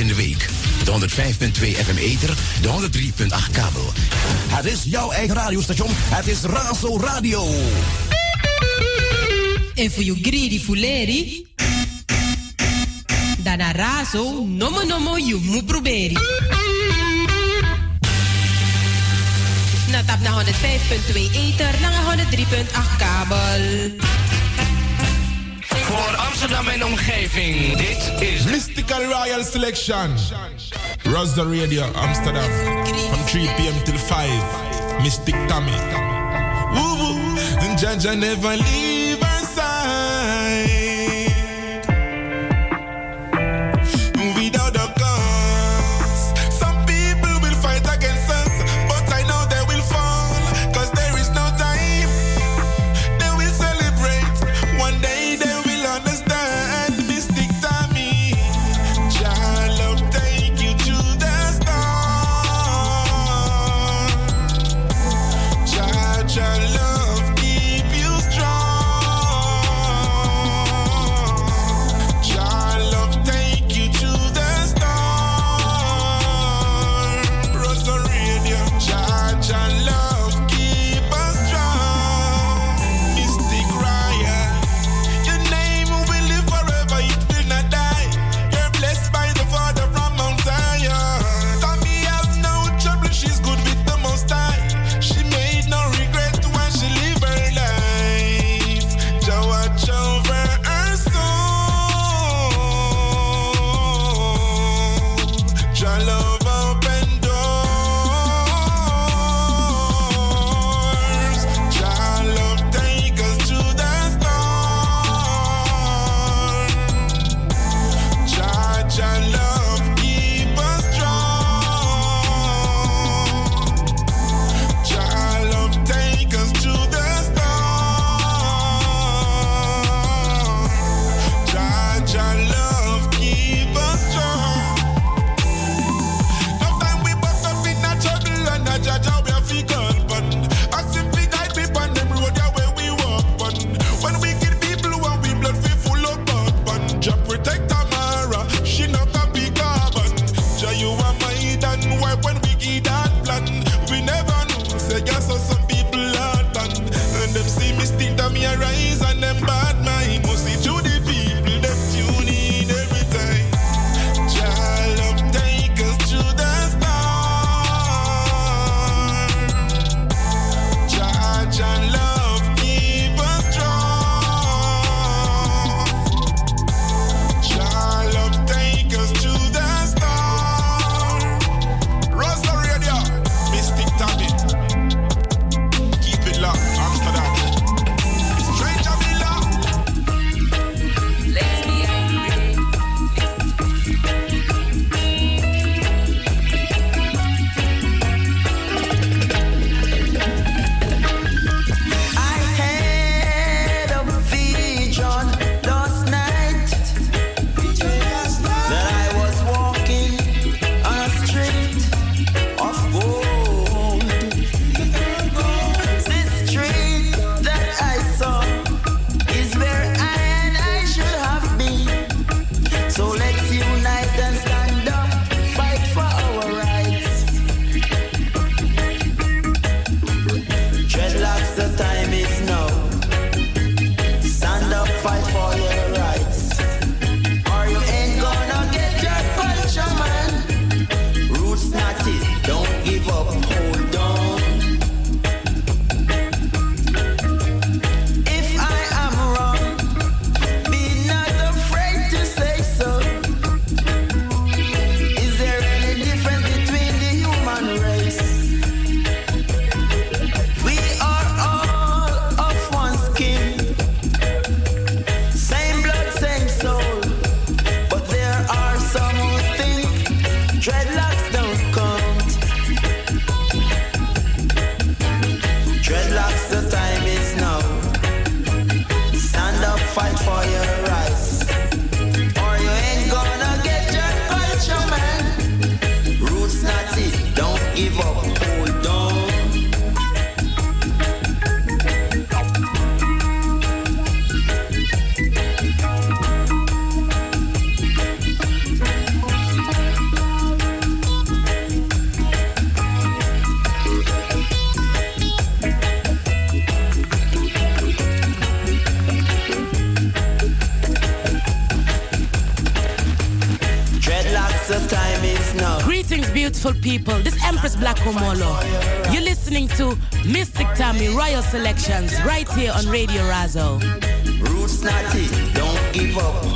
in de week. 105.2 FM Eter, de 103.8 kabel. Het is jouw eigen radiostation. Het is Razo Radio. En voor je greedy fuleri. Dana Razo, nomo nomo, je moet proberen. Na tap naar 105.2 Eter, naar 103.8 kabel. goed naar mijn omgeving. Dit is Mystical Royal Selection. Rosa Radio Amsterdam. Van 3 p.m. till 5. Mystic Tommy. Woo woo. And Jaja never leave. Productions right here on Radio Razzle. Roots Natty, don't give up.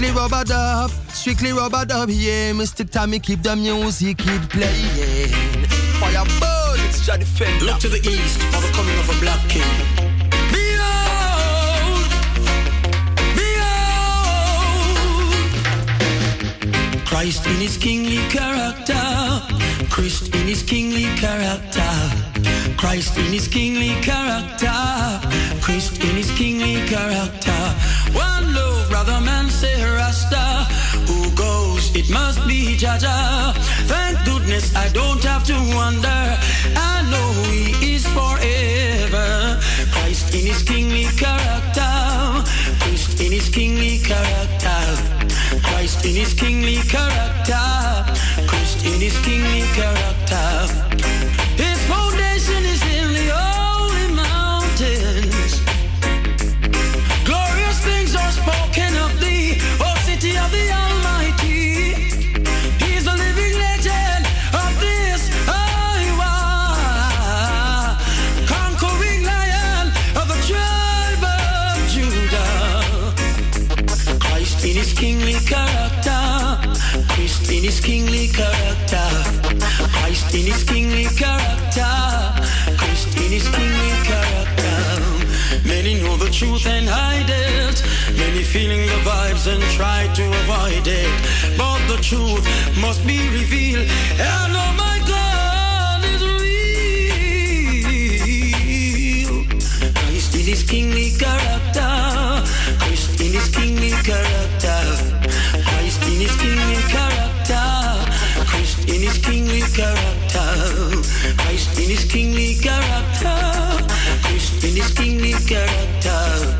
Strictly rubber dub, strictly rubber dub, yeah. Mr. Tommy, keep the music, keep playing. Fire burn, it's Johnny Fender. Look to the east for the coming of a black king. Behold, behold. Christ in his kingly character, Christ in his kingly character, Christ in his kingly character, Christ in his kingly character. One love, brother man, say Rasta. Who goes? It must be Jaja. Thank goodness I don't have to wonder. I know he is forever. Christ in his kingly character, Christ in his kingly character. Christ in his kingly character. In his kingly character. His kingly character. Christ in his kingly character. Christ in his kingly character. Many know the truth and hide it. Many feeling the vibes and try to avoid it. But the truth must be revealed. And oh my God is real. Christ in his kingly character. Christ in his kingly character. Christ in his kingly character. Christ in his kingly character. Christ in his kingly character.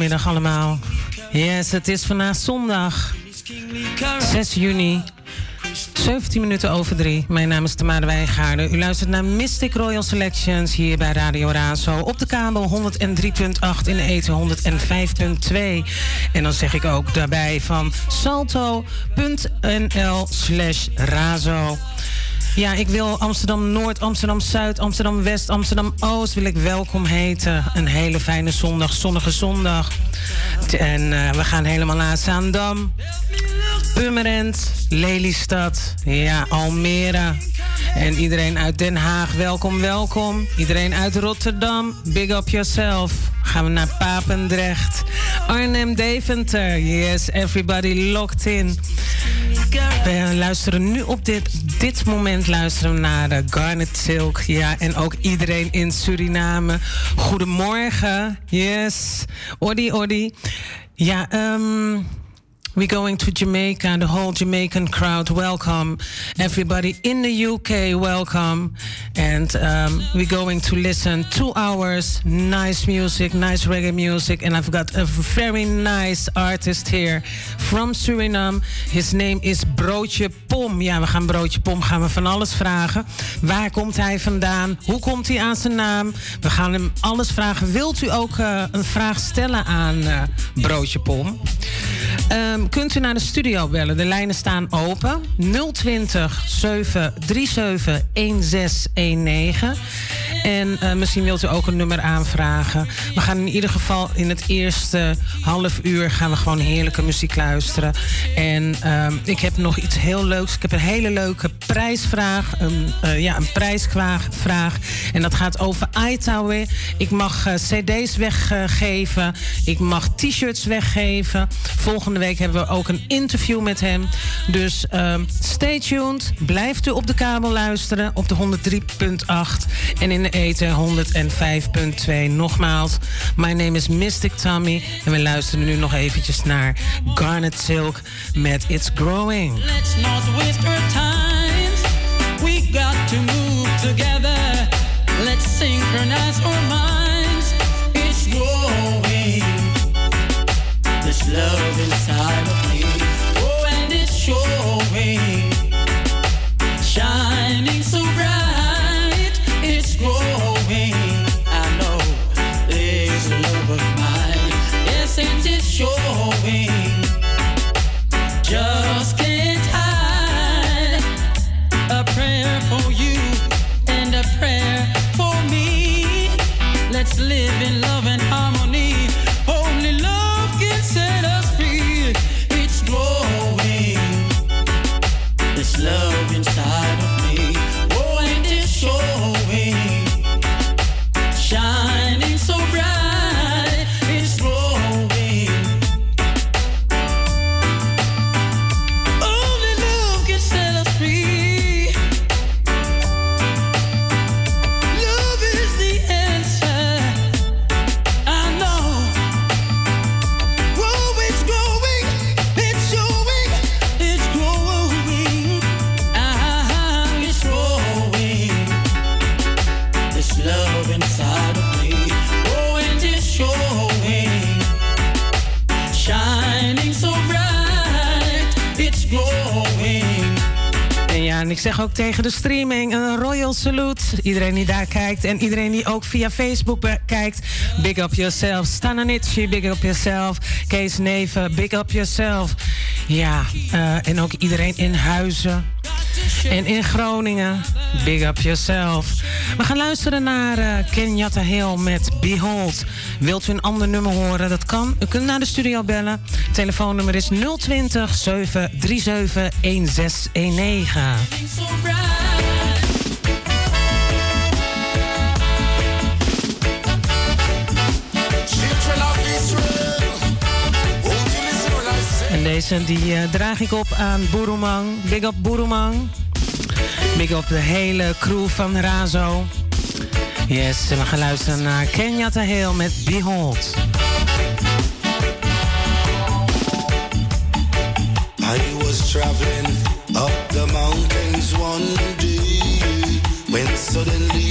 Een hele goede middag allemaal. Yes, het is vandaag zondag 6 juni. 17 minuten over 3. Mijn naam is Tamara Wijngaarden. U luistert naar Mystic Royal Selections hier bij Radio Razo. Op de kabel 103.8 in de eten 105.2. En dan zeg ik ook daarbij van salto.nl slash razo. Ja, ik wil Amsterdam Noord, Amsterdam Zuid, Amsterdam West, Amsterdam Oost wil ik welkom heten. Een hele fijne zondag, zonnige zondag. En eh, we gaan helemaal naar Zaandam, Purmerend, Lelystad, ja, Almere. En iedereen uit Den Haag, welkom, welkom. Iedereen uit Rotterdam, big up yourself. Gaan we naar Papendrecht, Arnhem, Deventer. Yes, everybody locked in. We luisteren nu op dit, dit moment luisteren we naar de Garnet Silk. Ja, en ook iedereen in Suriname. Goedemorgen. Yes. Odi, odi. Ja, um, We're going to Jamaica, the whole Jamaican crowd, welcome. Everybody in the UK, welcome. And um, we're going to listen two hours, nice music, nice reggae music. And I've got a very nice artist here from Suriname. His name is Broodje Pom. Ja, we gaan Broodje Pom gaan we van alles vragen. Waar komt hij vandaan? Hoe komt hij aan zijn naam? We gaan hem alles vragen. Wilt u ook uh, een vraag stellen aan uh, Broodje Pom? Um, kunt u naar de studio bellen. De lijnen staan open. 020 737 1619. En uh, misschien wilt u ook een nummer aanvragen. We gaan in ieder geval in het eerste half uur gaan we gewoon heerlijke muziek luisteren. En um, ik heb nog iets heel leuks. Ik heb een hele leuke prijsvraag. Een, uh, ja, een prijsvraag. En dat gaat over Aitawe. Ik mag uh, cd's weggeven. Ik mag t-shirts weggeven. Volgende week hebben we ook een interview met hem. Dus um, stay tuned. Blijft u op de kabel luisteren op de 103.8 en in de eten 105.2. Nogmaals, my name is Mystic Tommy en we luisteren nu nog eventjes naar Garnet Silk met It's Growing. Let's not waste our time. We got ook tegen de streaming een royal salute. Iedereen die daar kijkt en iedereen die ook via Facebook kijkt. Big up yourself. Stananichi, big up yourself. Kees Neven, big up yourself. Ja, uh, en ook iedereen in Huizen. En in Groningen, big up yourself. We gaan luisteren naar uh, Kenyatta Hill met Behold. Wilt u een ander nummer horen? Dat kan. U kunt naar de studio bellen. Telefoonnummer is 020 737 1619. Deze die uh, draag ik op aan Burumang. Big up Burumang. Big up de hele crew van Razo. Yes, we gaan luisteren naar Kenyatta Hill met Behold. I was traveling up the mountains one day when suddenly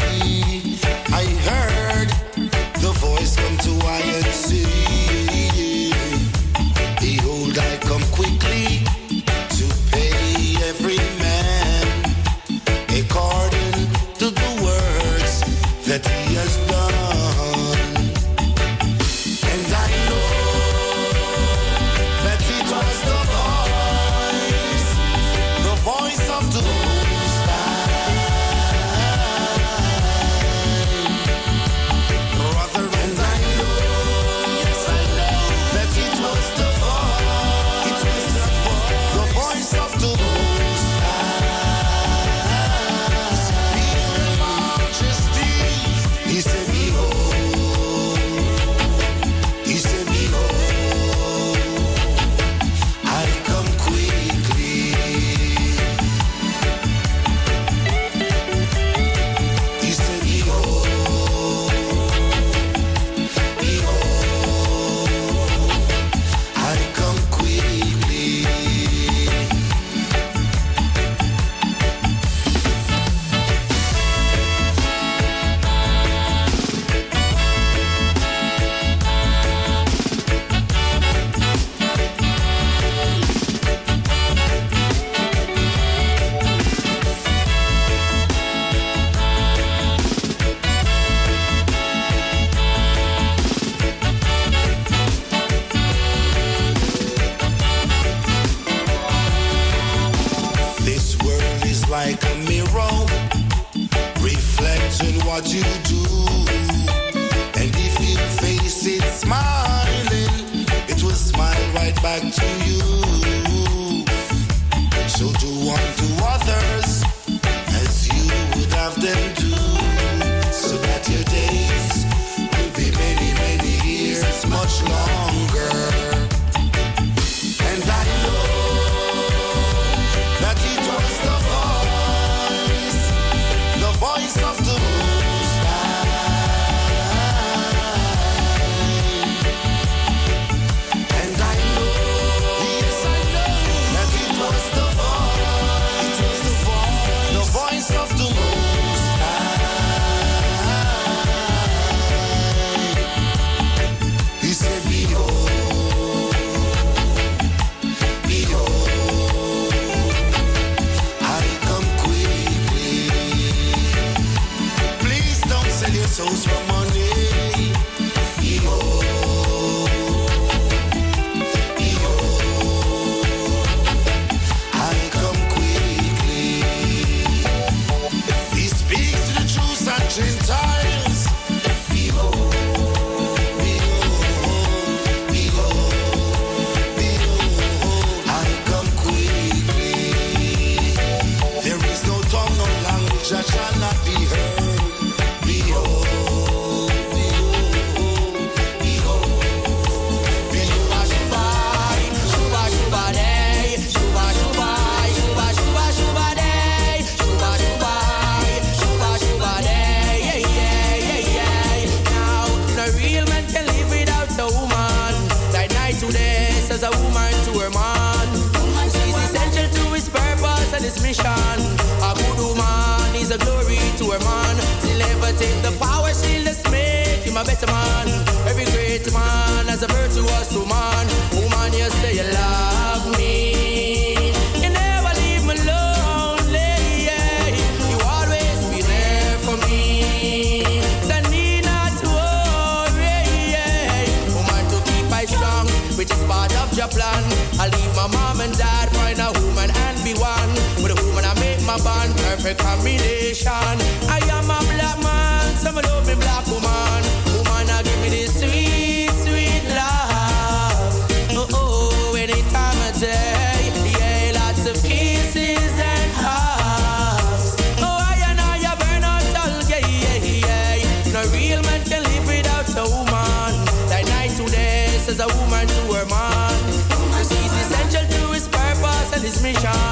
be. With a woman, I make my bond, perfect combination. I am a black man, some love me black woman. Woman, I give me this sweet, sweet love. Oh, oh, any time of day. Yeah, lots of kisses and hugs. Oh, I and I, I burn out all gay. Yeah, yeah. No real man can live without a woman. Like night to day, says a woman to her man. She's essential to his purpose and his mission.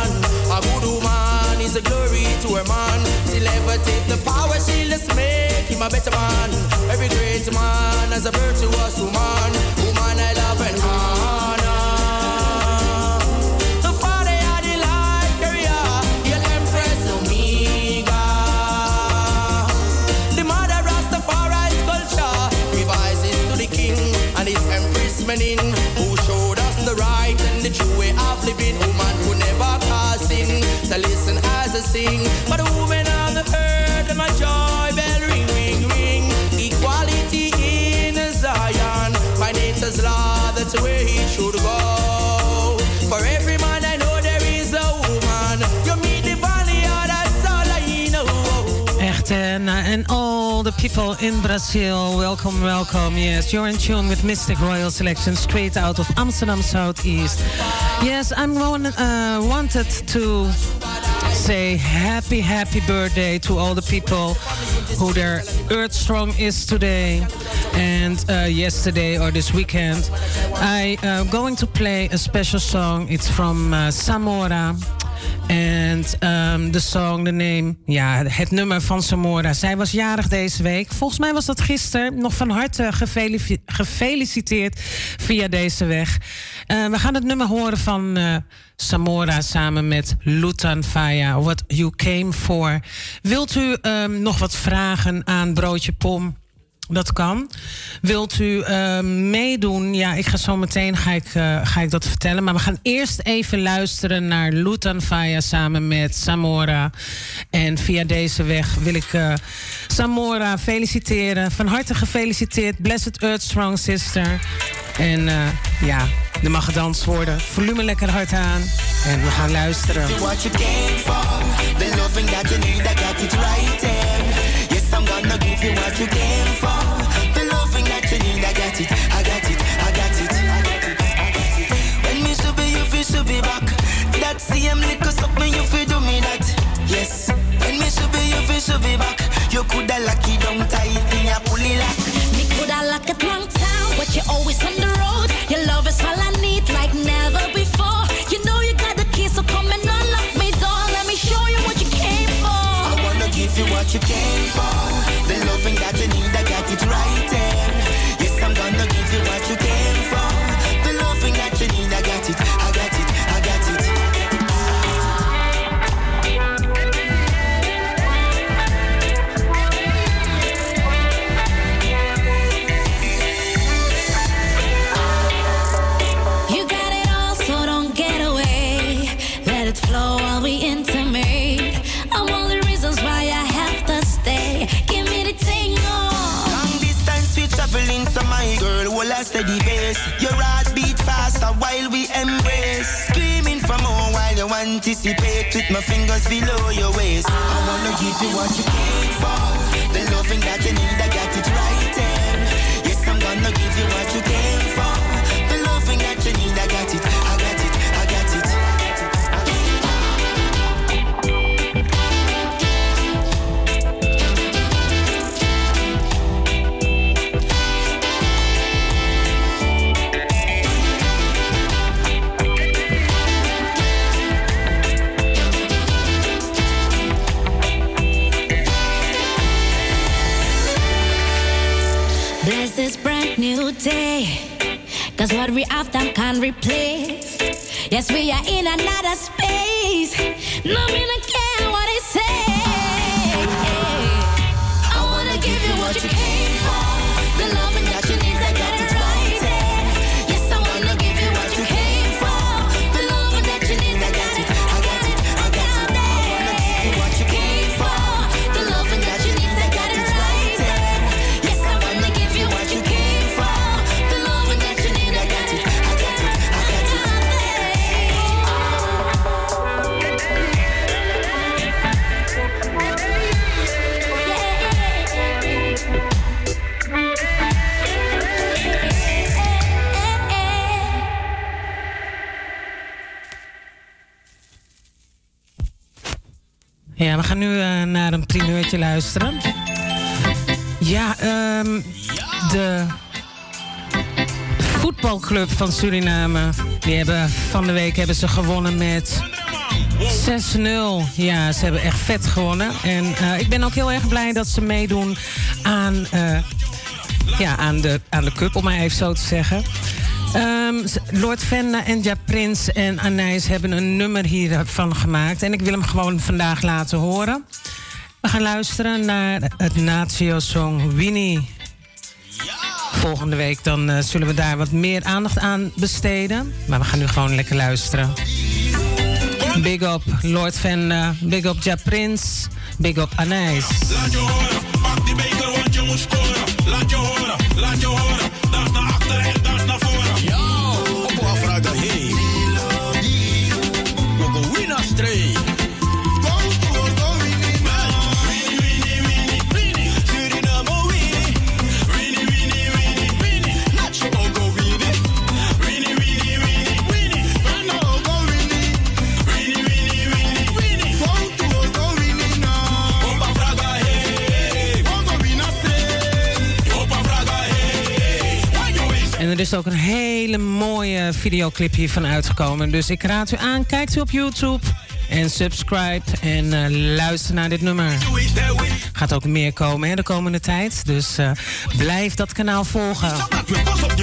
Glory man. She'll never take the power, she'll just make him a better man. Every great man has a virtuous woman. Woman I love and honor. Sing. But the woman on the earth, and my joy bell ring, ring, ring. Equality in Zion, nature's law, that's where he should go. For every man I know there is a woman. You meet the valley, that's all I know. Echt, and all the people in Brazil, welcome, welcome. Yes, you're in tune with Mystic Royal Selection, straight out of Amsterdam Southeast. Yes, I'm one, uh, wanted to say happy, happy birthday to all the people who their Earth Strong is today and uh, yesterday or this weekend. I uh, going to play a special song. It's from uh, Samora. And um, de song, de name, ja, het nummer van Samora. Zij was jarig deze week. Volgens mij was dat gisteren. Nog van harte gefelici- gefeliciteerd via deze weg. Eh, we gaan het nummer horen van eh, Samora samen met Lutan Faya. What You Came For. Wilt u ehm, nog wat vragen aan Broodje Pom? Dat kan. Wilt u eh, meedoen? Ja, ik ga zo meteen ga ik, eh, ga ik dat vertellen. Maar we gaan eerst even luisteren naar Lutan Faya samen met Samora. En via deze weg wil ik eh, Samora feliciteren. Van harte gefeliciteerd. Blessed Earth Strong Sister. En eh, ja, er mag gedanst worden. Volume lekker hard aan. En we gaan luisteren. You what you came for, the loving that you need, I got it, I got it, I got it. I got it, I got it. When me should be, you feel should be back. That same little something you feel do me that. Yes, when me should be, you feel should be back. You coulda lock it down tight, me a pull it lock. Me coulda lock it long time, but you're always on the anticipate with my fingers below your waist. I wanna give you what you came for. The loving that you need, I got it we have them can replace. Yes, we are in another space. No, gaan nu eh, naar een primeurtje luisteren. Ja, ehm, de voetbalclub van Suriname. Die hebben van de week hebben ze gewonnen met 6-0. Ja, ze hebben echt vet gewonnen. En eh, ik ben ook heel erg blij dat ze meedoen aan, eh, ja, aan, de, aan de cup, om maar even zo te zeggen. Ehm, Lord Venda en Ja Prins en Anijs hebben een nummer hiervan gemaakt. En ik wil hem gewoon vandaag laten horen. We gaan luisteren naar het Natio-song Winnie. Volgende week dan eh, zullen we daar wat meer aandacht aan besteden. Maar we gaan nu gewoon lekker luisteren. Big up Lord Venda, big up Ja Prins, big up Anijs. Laat je horen, pak die beker want je moet scoren. Laat je horen, laat je horen. Er is ook een hele mooie videoclip hiervan uitgekomen. Dus ik raad u aan, kijkt u op YouTube en subscribe en eh, luister naar dit nummer. Gaat ook meer komen de komende tijd. Dus eh, blijf dat kanaal volgen. Pas op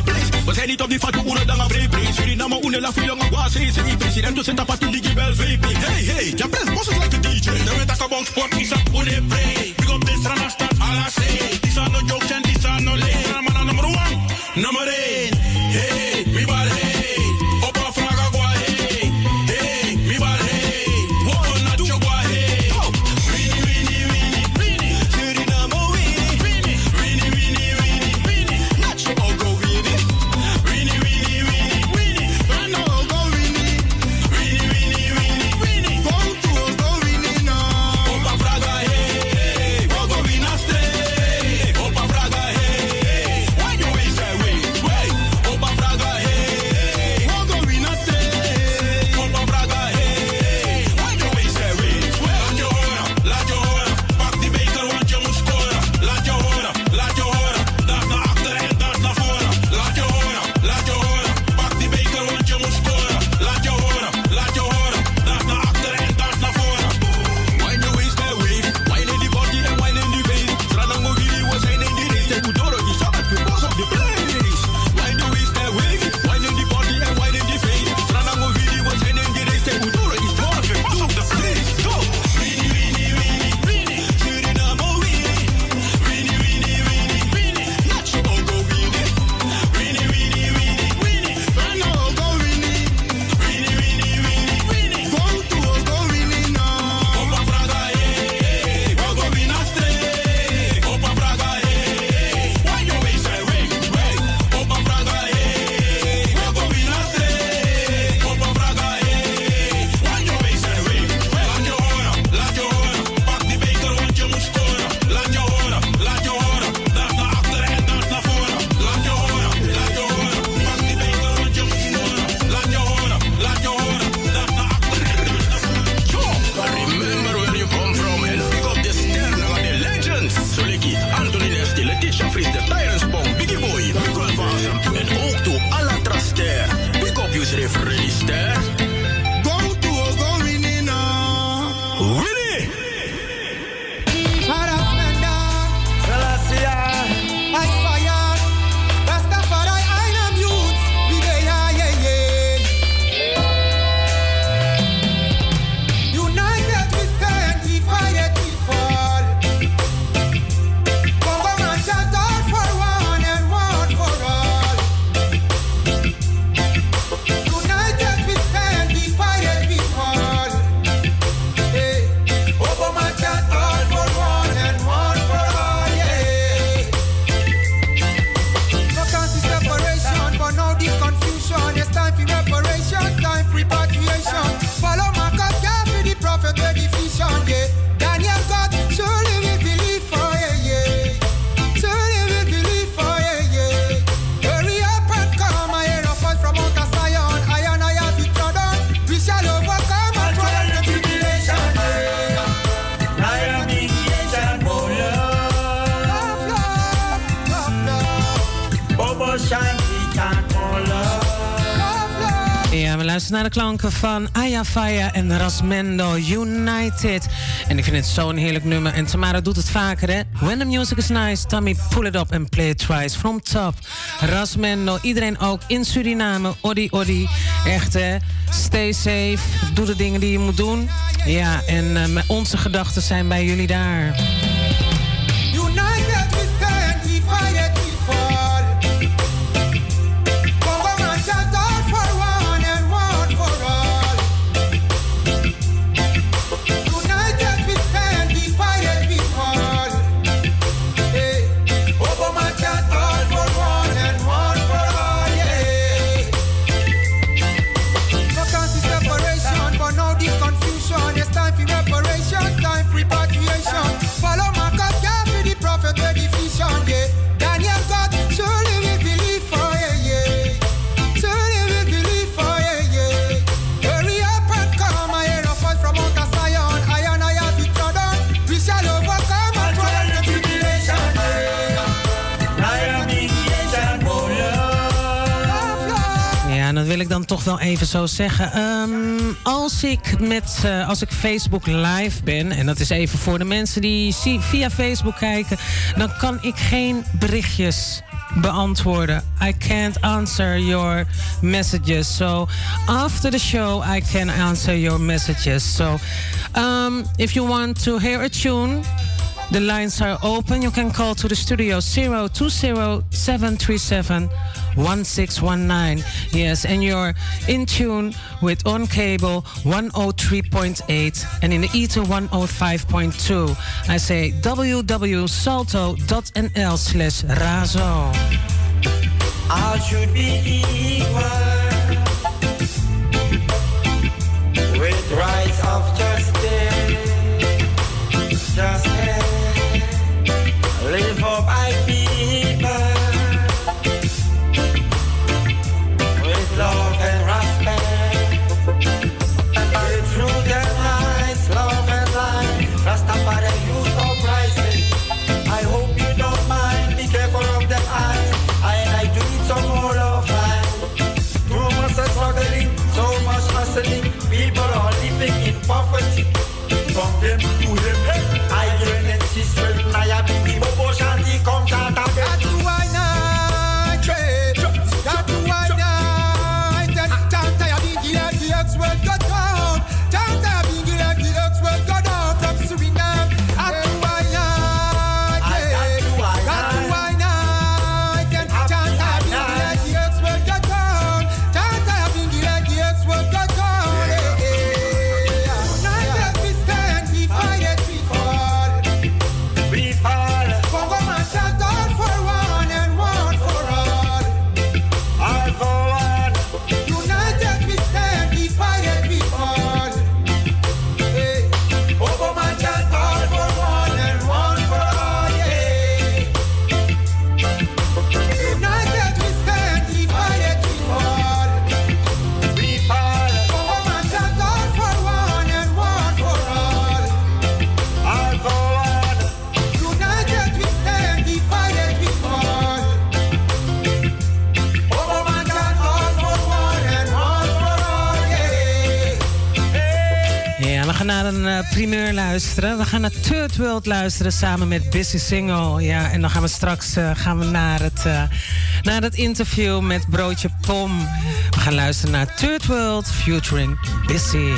van Ayafaya en Rasmendo United. En ik vind het zo'n heerlijk nummer. En Tamara doet het vaker, hè? When the music is nice, Tommy, pull it up and play it twice. From top. Rasmendo, iedereen ook in Suriname. Odi, odi. Echt, hè? Stay safe. Doe de dingen die je moet doen. Ja, en uh, onze gedachten zijn bij jullie daar. Toch wel even zo zeggen. Ehm, als, ik met, eh, als ik Facebook live ben, en dat is even voor de mensen die via Facebook kijken, dan kan ik geen berichtjes beantwoorden. I can't answer your messages. So after the show, I can answer your messages. So um, if you want to hear a tune, the lines are open. You can call to the studio 020-737 1619. Yes, and you're in tune with On Cable 103.8 and in the Ether 105.2. I say www.salto.nl slash razo. Luisteren. We gaan naar Third World luisteren samen met Busy Single. Ja, en dan gaan we straks eh, gaan we naar, het, eh, naar het interview met Broodje Pom. We gaan luisteren naar Third World featuring Busy.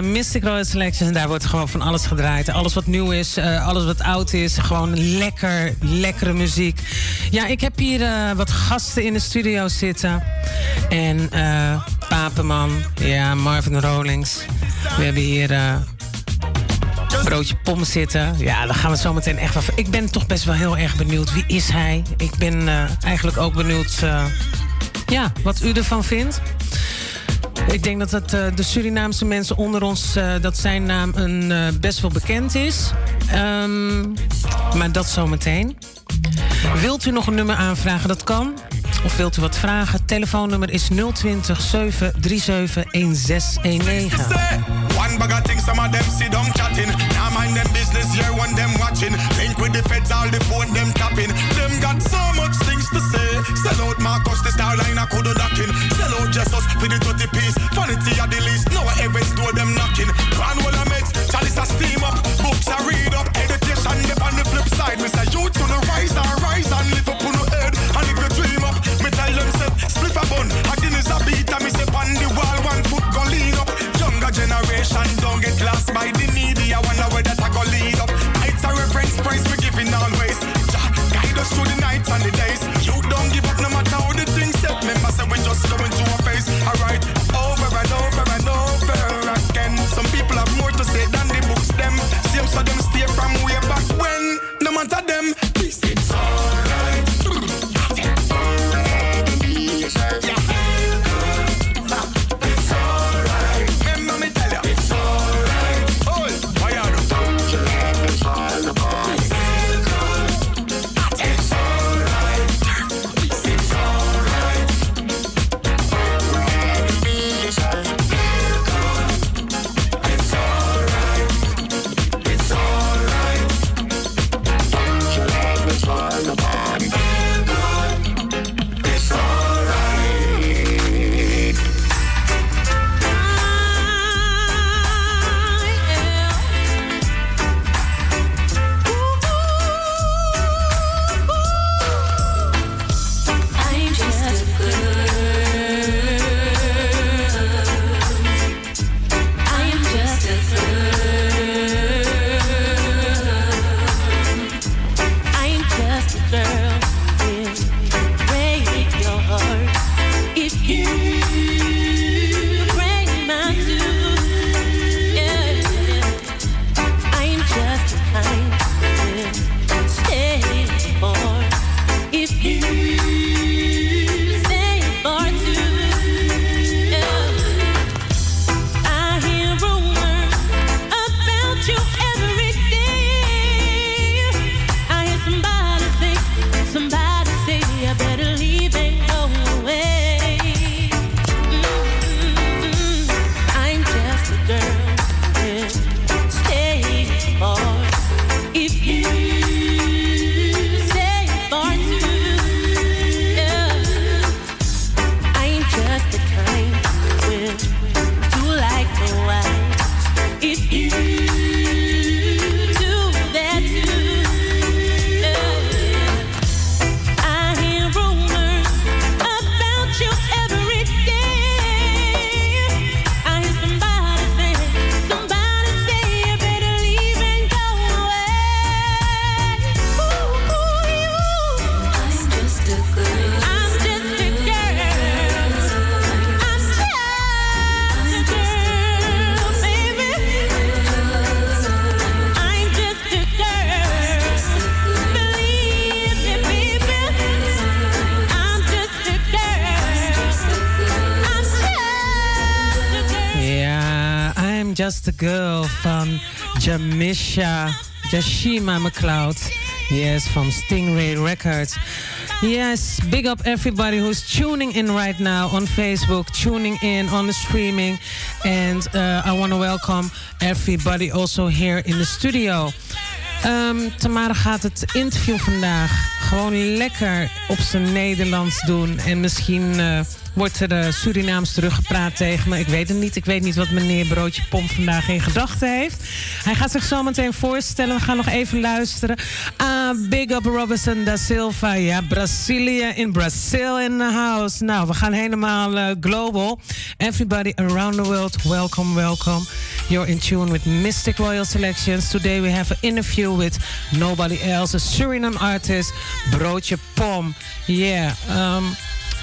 Mystic Royal Selections. En daar wordt gewoon van alles gedraaid. Alles wat nieuw is, uh, alles wat oud is. Gewoon lekker, lekkere muziek. Ja, ik heb hier uh, wat gasten in de studio zitten. En Papenman, ja, Marvin Rawlings. We hebben hier broodje pom zitten. Ja, dan gaan we zo meteen echt wel... Ik ben toch best wel heel erg benieuwd. Wie is hij? Ik ben eigenlijk ook benieuwd... ja, wat u ervan vindt. Ik denk dat het, uh, de Surinaamse mensen onder ons... Uh, dat zijn naam een, uh, best wel bekend is. Um, maar dat zometeen. Wilt u nog een nummer aanvragen? Dat kan. Of wilt u wat vragen? Telefoonnummer is 020 737 1619. One bag of things, some of them sit down chatting. Now mind them business, yeah, one them watching. Link with the feds, all the phone them tapping. Them got so much things to say. Sell out Marcus, the star line, I could have ducking. Sell out Jesus for the 30 piece. Vanity at the least, no ever door them knocking. Cranwell I makes, chalice a steam up. Books I read Just a Girl van Jamisha Jashima McLeod. Yes, from Stingray Records. Yes, big up everybody who's tuning in right now on Facebook, tuning in on the streaming. And uh, I want to welcome everybody also here in the studio. Um, Tamara gaat het interview vandaag gewoon lekker op zijn Nederlands doen. En misschien uh, wordt er uh, Surinaams teruggepraat tegen me. Ik weet het niet. Ik weet niet wat meneer Broodje Pomp vandaag in gedachten heeft. Hij gaat zich zo meteen voorstellen. We gaan nog even luisteren. Uh, big up Robinson da Silva. Ja, Brazilië in Brazil in the house. Nou, we gaan helemaal uh, global. Everybody around the world, welcome, welcome. You're in tune with Mystic Royal Selections. Today we have an interview with nobody else, a Suriname artist, Broodje Pom. Yeah. Um,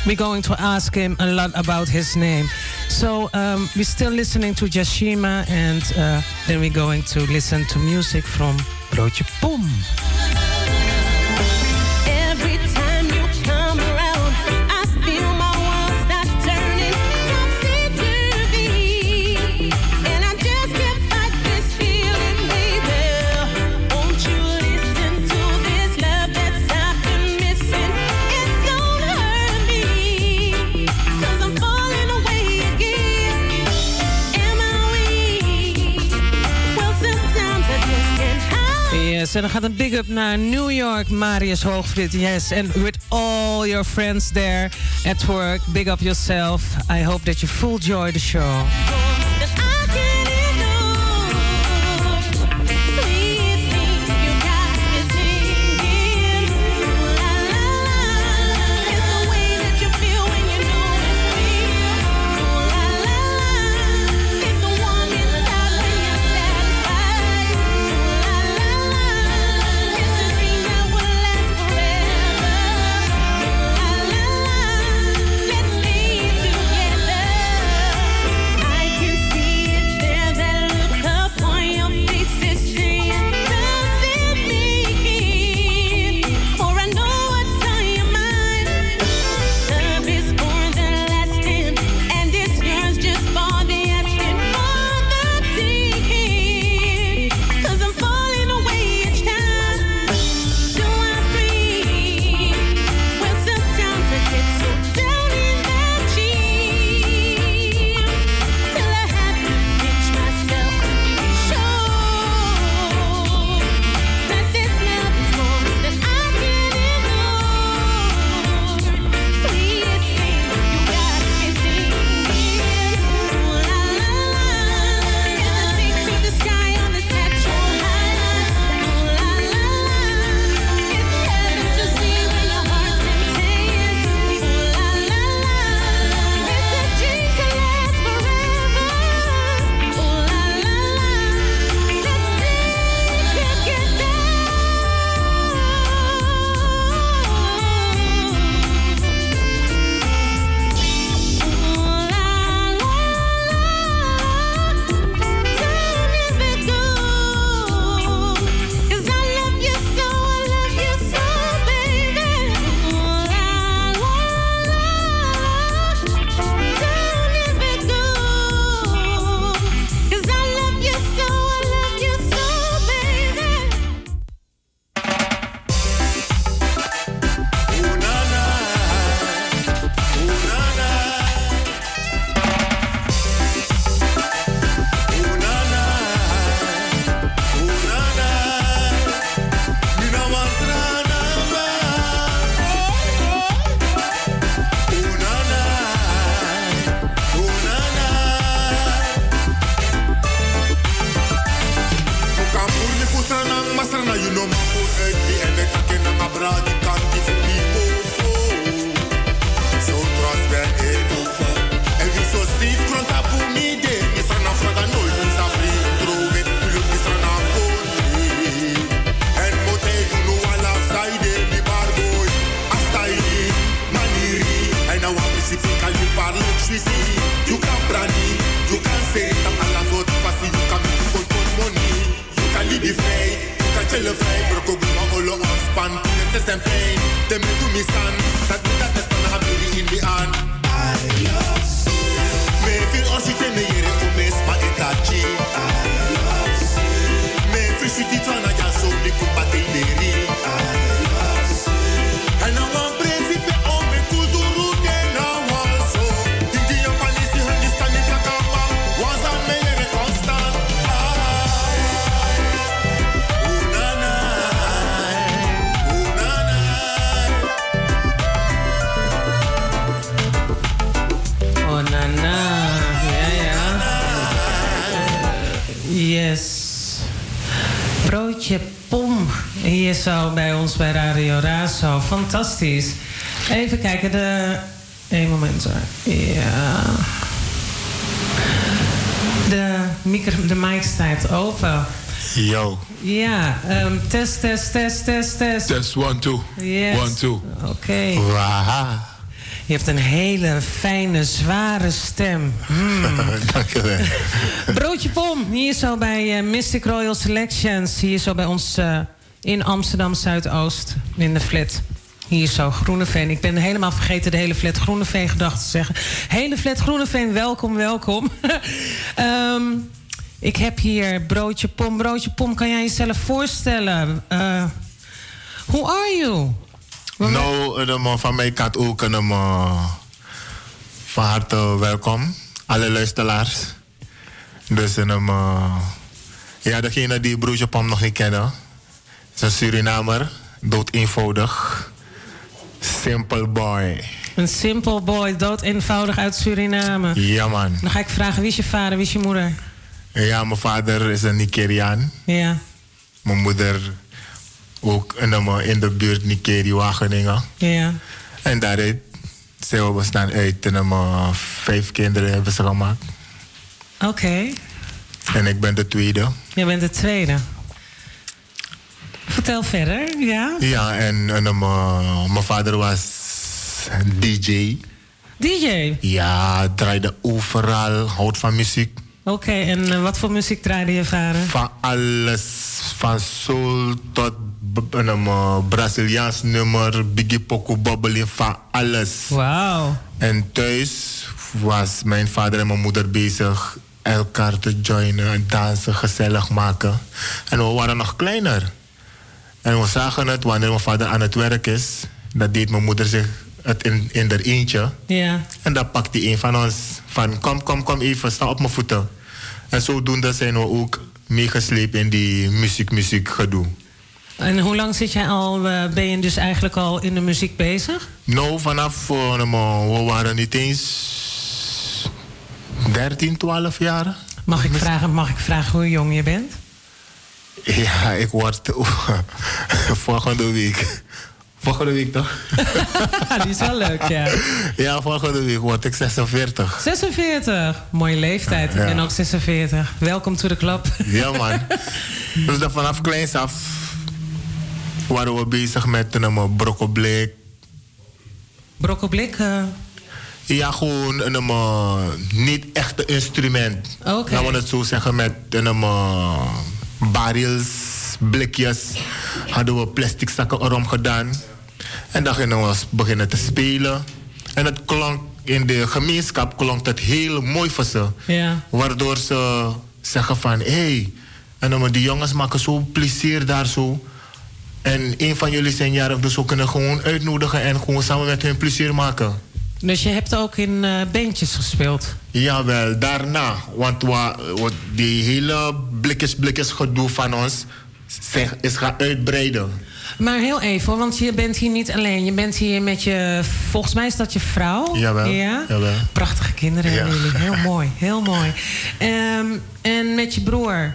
we're going to ask him a lot about his name. So um, we're still listening to Jashima, and uh, then we're going to listen to music from Broodje. En dan gaat een big up naar New York, Marius Hoogvliet. Yes, and with all your friends there at work, big up yourself. I hope that you full joy the show. Broodje pom hier zo bij ons bij Radio Razo. Fantastisch. Even kijken, de... Eén moment hoor. Ja. De, micro, de mic staat open. Yo. Ja, ehm, test, test, test, test, test. Test, one, two. Yes. One, two. Oké. Waha. Je hebt een hele fijne, zware stem. Hmm. Dank je wel. Broodje Pom, hier zo bij eh, Mystic Royal Selections. Hier zo bij ons eh, in Amsterdam Zuidoost, in de flat. Hier zo, Groeneveen. Ik ben helemaal vergeten de hele flat Groeneveen gedacht te zeggen. Hele flat Groeneveen, welkom, welkom. Ehm, ik heb hier Broodje Pom. Broodje Pom, kan jij jezelf voorstellen? Eh who are you? Nou, een, eh, van mijn kant ook een, eh, van harte welkom. Alle luisteraars. Dus een, eh, ja, degene die Broertje Pom nog niet kennen. is een Surinamer. Dood eenvoudig. Simple boy. Een simple boy, dood eenvoudig uit Suriname. Ja man. Dan ga ik vragen, wie is je vader, wie is je moeder? Ja, mijn vader is een Nigeriaan. Ja, Mijn moeder ook in de, in de buurt Nikeri, Wageningen. ja. En daaruit zijn we bestaan uit en uh, vijf kinderen hebben ze gemaakt. Oké, En ik ben de tweede. jij bent de tweede. Vertel verder, ja? Ja, en, en uh, mijn vader was DJ. DJ? Ja, draaide overal, houdt van muziek. Oké, en eh, wat voor muziek draaide je vader? Van alles, van soul tot een uh, Braziliaans nummer, Biggie Poco Bobbeling, van alles. Wauw. En thuis was mijn vader en mijn moeder bezig elkaar te joinen, dansen, gezellig maken. En we waren nog kleiner. En we zagen het wanneer mijn vader aan het werk is. Dat deed mijn moeder zich het in, in haar eentje. Ja. En dan pakt hij een van ons van kom, kom, kom even, sta op mijn voeten. En zodoende zijn we ook meegesleept in die muziek, muziek gedoe. En hoe lang zit jij al, eh, ben je dus eigenlijk al in de muziek bezig? Nou, vanaf, uh, we waren niet eens 13, 12 jaar. Mag ik vragen, mag ik vragen hoe jong je bent? Ja, ik word volgende week. Volgende week toch? Die is wel leuk, ja. Ja, volgende week word ik 46. 46, mooie leeftijd. Ik Ja. ben ook 46. Welkom to the club. Ja, man. dus dan vanaf kleins af waren we bezig met een brokkelblik. Brokkelblik? eh, Ja, gewoon een uh, niet echte instrument. Oké. Laten we het zo zeggen met een uh, barrels, blikjes. Hadden we plastic zakken erom gedaan. En dan gingen we beginnen te spelen. En het klonk in de gemeenschap klonk het heel mooi voor ze. Ja. Waardoor ze zeggen van, hé, hey, en die jongens maken zo plezier daar zo. En een van jullie zijn jarig, dus we kunnen gewoon uitnodigen en gewoon samen met hun plezier maken. Dus je hebt ook in eh bandjes gespeeld? Jawel, daarna. Want wa, wat die hele blikjes, blikjes gedoe van ons zeg, is gaan uitbreiden. Maar heel even, want je bent hier niet alleen. Je bent hier met je, volgens mij is dat je vrouw? Jawel, Ja? jawel. Prachtige kinderen Ja. hebben jullie. Heel mooi, heel mooi. Ehm, en met je broer.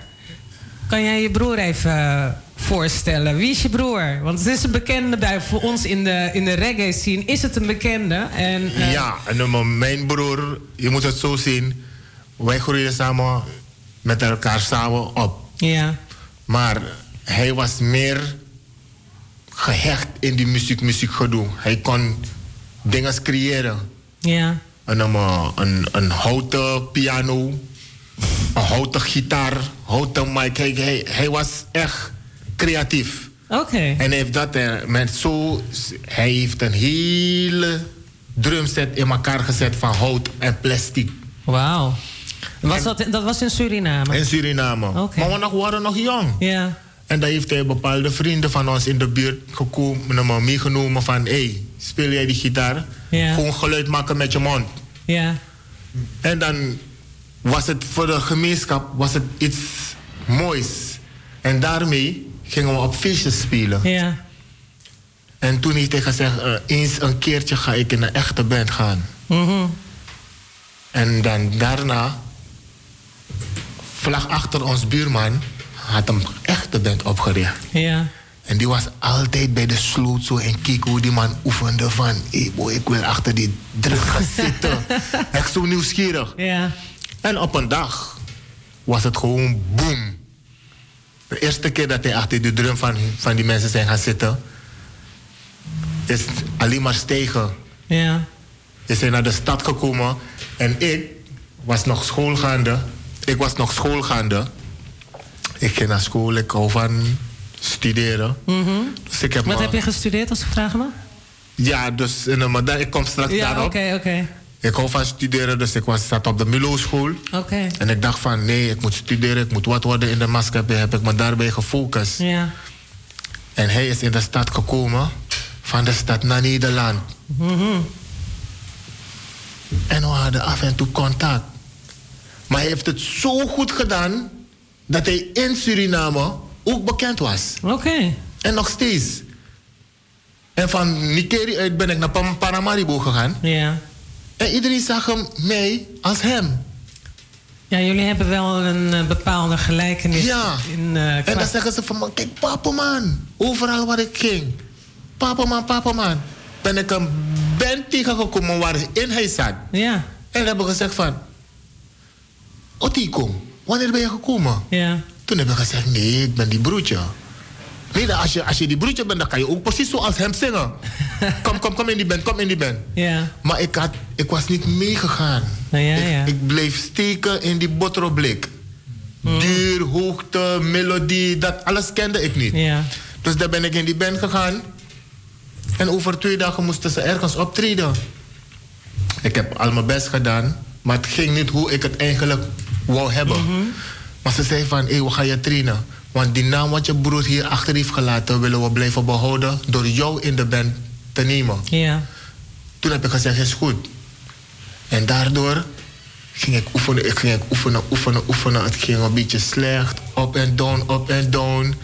Kan jij je broer even voorstellen? Wie is je broer? Want het is een bekende bij voor ons in de, in de reggae scene. Is het een bekende? En, eh, Ja, en mijn broer, je moet het zo zien. Wij groeiden samen met elkaar samen op. Ja. Maar hij was meer gehecht in die muziek, muziek gedoe. Hij kon dingen creëren. Ja. Een, een, een houten piano, een houten gitaar, houten mic. Hij, hij, hij was echt creatief. Oké. En hij heeft dat eh, met zo. Hij heeft een hele drumset in elkaar gezet van hout en plastic. Wauw. Was dat, dat was in Suriname? In Suriname. Oké. Maar we nog, waren nog jong. Ja. En dan heeft hij bepaalde vrienden van ons in de buurt gekomen, meegenomen van... hé, hey, speel jij die gitaar? Ja. Gewoon geluid maken met je mond. Ja. En dan was het voor de gemeenschap was het iets moois. En daarmee gingen we op feestjes spelen. Ja. En toen heeft hij gezegd, eh, eens een keertje ga ik in een echte band gaan. Mhm. En dan daarna, vlak achter ons buurman, had een echte band opgericht. Ja. En die was altijd bij de sloot zo en keek hoe die man oefende van... Boy, ik wil achter die drum gaan zitten. Echt zo nieuwsgierig. Ja. En op een dag was het gewoon boom. De eerste keer dat hij achter de drum van, van die mensen zijn gaan zitten... is alleen maar stegen. Ja. Is hij naar de stad gekomen en ik was nog schoolgaande. Ik was nog schoolgaande. Ik ging naar school, ik hou van studeren. Mhm. Dus ik heb Wat me- heb je gestudeerd, als ik vragen mag? Ja, dus in daar- ik kom straks Ja, daarop. oké, oké. Ik hou van studeren, dus ik was, zat op de Milo school. En ik dacht van, nee, ik moet studeren, ik moet wat worden in de maatschappij. Heb ik me daarbij gefocust. Ja. En hij is in de stad gekomen, van de stad naar Nederland. Mhm. En we hadden af en toe contact. Maar hij heeft het zo goed gedaan, dat hij in Suriname ook bekend was. Oké. En nog steeds. En van Nikeri uit ben ik naar Paramaribo gegaan. Ja. En iedereen zag hem, mij als hem. Ja, jullie hebben wel een eh, bepaalde gelijkenis. Ja. In, eh, En dan zeggen ze van, me, kijk, papa man. Overal waar ik ging. Papa man, papa man. Ben ik een band tegengekomen waarin hij zat. Ja. En dan hebben we gezegd van... Otiko, wanneer ben je gekomen? Ja. Toen heb ik gezegd, nee, ik ben die broertje. Nee, als je, als je die broertje bent, dan kan je ook precies zoals hem zingen. kom, kom, kom in die band, kom in die band. Ja. Maar ik, had, ik was niet meegegaan. Nou ja, ik, ja. ik bleef steken in die boteroblik. Duur, hoogte, melodie, dat alles kende ik niet. Ja. Dus daar ben ik in die band gegaan. En over twee dagen moesten ze ergens optreden. Ik heb al mijn best gedaan, maar het ging niet hoe ik het eigenlijk wou hebben. Maar ze zei van, hé, we gaan je trainen. Want die naam wat je broer hier achter heeft gelaten... willen we blijven behouden door jou in de band te nemen. Ja. Toen heb ik gezegd, is goed. En daardoor ging ik oefenen, ik ging oefenen, oefenen, oefenen. Het ging een beetje slecht, up en down, up en down.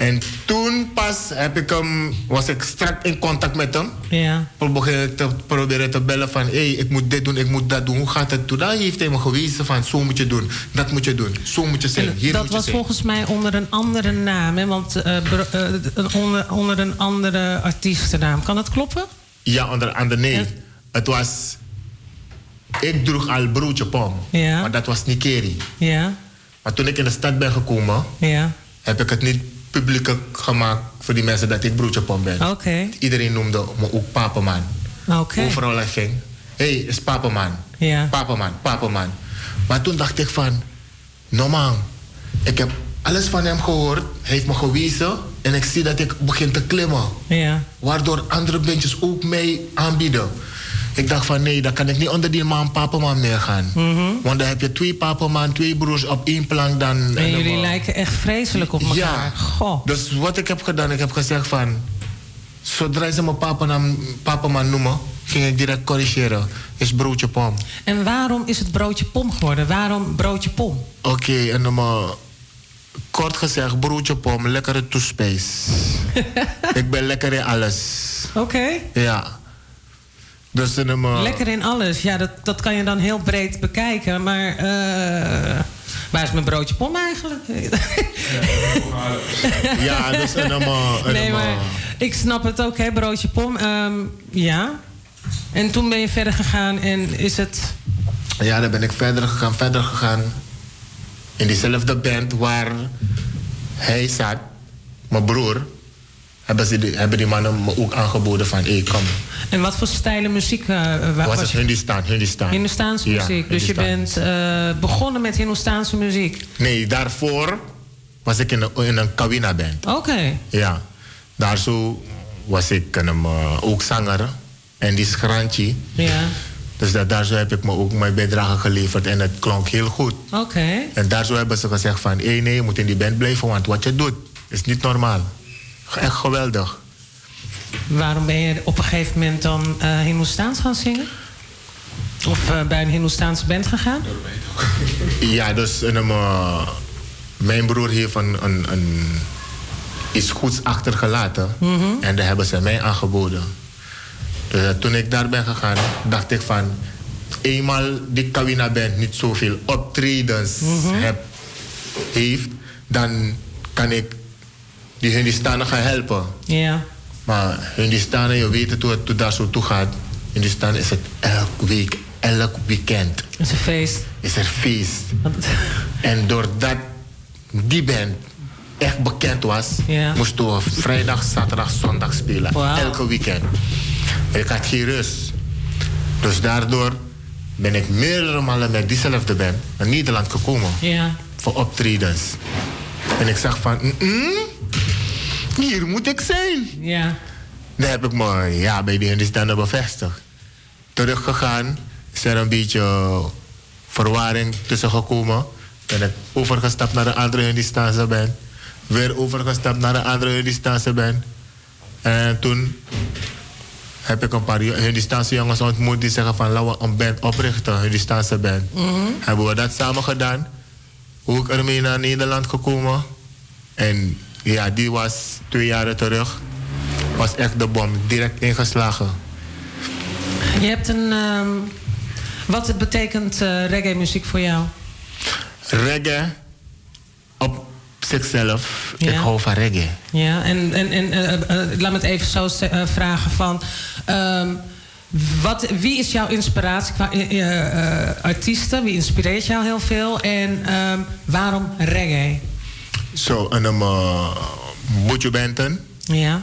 En toen pas heb ik hem, was ik strak in contact met hem. Ja. Begon ik te proberen te bellen van... hé, hey, ik moet dit doen, ik moet dat doen. Hoe gaat het? Toen dan heeft hij me gewezen van... zo moet je doen, dat moet je doen, zo moet je zingen, hier dat moet je was volgens mij onder een andere naam, hè? Want eh, eh, onder, onder een andere artiestennaam. Kan dat kloppen? Ja, onder andere nee. Het was... Ik droeg al broodje pom. Ja. Maar dat was Nikeri. Ja. Maar toen ik in de stad ben gekomen... Ja. heb ik het niet publiekelijk gemaakt voor die mensen dat ik broodje pom ben. Oké. Iedereen noemde me ook papaman. Oké. Overal ik ging. Hé, hey, is papaman. Ja. Papaman, papaman. Maar toen dacht ik van... No man, ik heb alles van hem gehoord. Hij heeft me gewezen. En ik zie dat ik begin te klimmen. Ja. Waardoor andere bandjes ook mij aanbieden. Ik dacht van nee, dan kan ik niet onder die man papaman meer gaan. Want dan heb je twee papaman, twee broers op één plank dan... En dan jullie lijken echt vreselijk op elkaar. Ja. Goh. Dus wat ik heb gedaan, ik heb gezegd van... Zodra ze me papaman, papaman noemen, ging ik direct corrigeren. Is broodje pom. En waarom is het broodje pom geworden? Waarom broodje pom? Oké, en dan maar... Kort gezegd, broodje pom, lekkere toespijs. ik ben lekker in alles. Oké. Ja. Dus. Lekker in alles. Ja, dat, dat kan je dan heel breed bekijken. Maar eh, waar is mijn broodje pom eigenlijk? Ja, dus en dan maar... en nee, maar ik snap het ook, hè, broodje pom. Ehm, ja. En toen ben je verder gegaan en is het... Ja, dan ben ik verder gegaan, verder gegaan. In diezelfde band waar hij zat, mijn broer, hebben, ze die, hebben die mannen me ook aangeboden van, hé, kom. En wat voor stijlen muziek eh, wa- Was was het? Hindustan, Hindustan. Hindoestaanse Ja, muziek. dus je bent eh, begonnen met Hindoestaanse muziek. Nee, daarvoor was ik in een, in een Kawina band. Oké. Ja. Daar zo was ik een, eh, ook zanger. En die schrantje. Ja. Dus dat, daar zo heb ik me ook mijn bijdrage geleverd. En het klonk heel goed. Oké. En daar zo hebben ze gezegd van... hé nee, je moet in die band blijven, want wat je doet is niet normaal. Echt geweldig. Waarom ben je op een gegeven moment dan eh Hindoestaans gaan zingen? Of eh, bij een Hindoestaanse band gegaan? Ja, dus een, eh, mijn broer heeft een, een, een, iets goeds achtergelaten. Mhm. En daar hebben ze mij aangeboden. Dus eh, toen ik daar ben gegaan, dacht ik van... eenmaal die Kawina Band niet zoveel optredens Mhm. heb, heeft... dan kan ik die Hindistanen gaan helpen. Ja. Maar Hindistanen, je weet het hoe het daar zo toe gaat. Hindistan is het elke week, elk weekend. Is een feest. Is er feest. en doordat die band echt bekend was, Ja. moesten we vrijdag, zaterdag, zondag spelen. Elke weekend. Ik had geen rust. Dus daardoor ben ik meerdere malen met diezelfde band naar Nederland gekomen. Ja. Voor optredens. En ik zag van, "Mm-mm, hier moet ik zijn. Ja. Dan heb ik me ja, bij die Hindistanen bevestigd. Teruggegaan, is er een beetje verwarring tussen gekomen. Ben ik overgestapt naar een andere Hindistaanse band. Weer overgestapt naar een andere Hindistaanse band. En toen heb ik een paar Hindistaanse jongens ontmoet die zeggen van laten we een band oprichten, een Hindistaanse band. Hebben we dat samen gedaan. Hoe ik ermee naar Nederland gekomen. En ja, die was twee jaar terug. Was echt de bom, direct ingeslagen. Je hebt een. ehm, wat het betekent eh, reggae muziek voor jou? Reggae op zichzelf, ik hou van reggae. Ja, en, en, en eh, eh, laat me het even zo vragen van... ehm, wat, wie is jouw inspiratie qua artiesten? Wie inspireert jou heel veel? En ehm, waarom reggae? Zo, en een uh, Boetje Benton, Ja,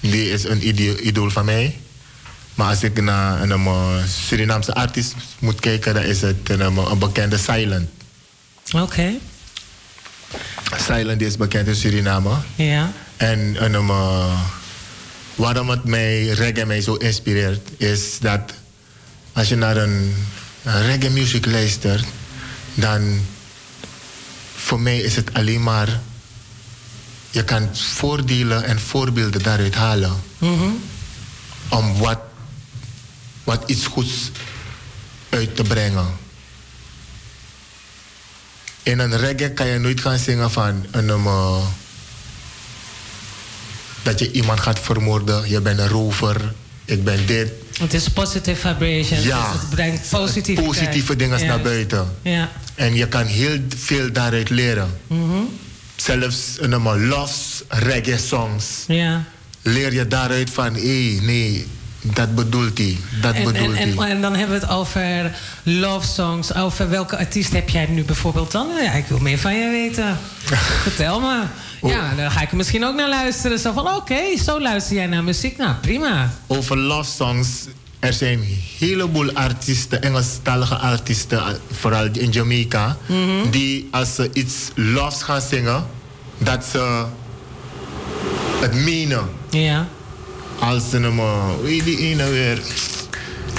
die is een idool van mij. Maar als ik naar een uh, Surinaamse artiest moet kijken, dan is het een, uh, een bekende Silent. oké. Silent is bekend in Suriname. Ja, En, en um, uh, waarom het mij, reggae mij zo inspireert, is dat als je naar een, een reggae muziek luistert, dan voor mij is het alleen maar, je kan voordelen en voorbeelden daaruit halen Mhm. om wat, wat iets goeds uit te brengen. In een reggae kan je nooit gaan zingen van een, um, uh, dat je iemand gaat vermoorden, je bent een rover, ik ben dit. Het is positive vibration. Ja. Dus het brengt positieve Positieve dingen naar buiten. Ja. En je kan heel veel daaruit leren. Mhm. Zelfs een um, love reggae songs. Ja. Leer je daaruit van, hé, nee, dat bedoelt hij, dat En, en, bedoelt hij. en, en dan hebben we het over love songs. Over welke artiest heb jij nu bijvoorbeeld dan? Ja, ik wil meer van je weten. Vertel me. Ja, dan ga ik er misschien ook naar luisteren. Zo van, oké, zo luister jij naar muziek. Nou, prima. Over love songs. Er zijn een heleboel artiesten, Engelstalige artiesten, vooral in Jamaica, Mhm. die als ze iets loves gaan zingen, dat ze het menen. Ja. Als ze hem, wie die ene weer,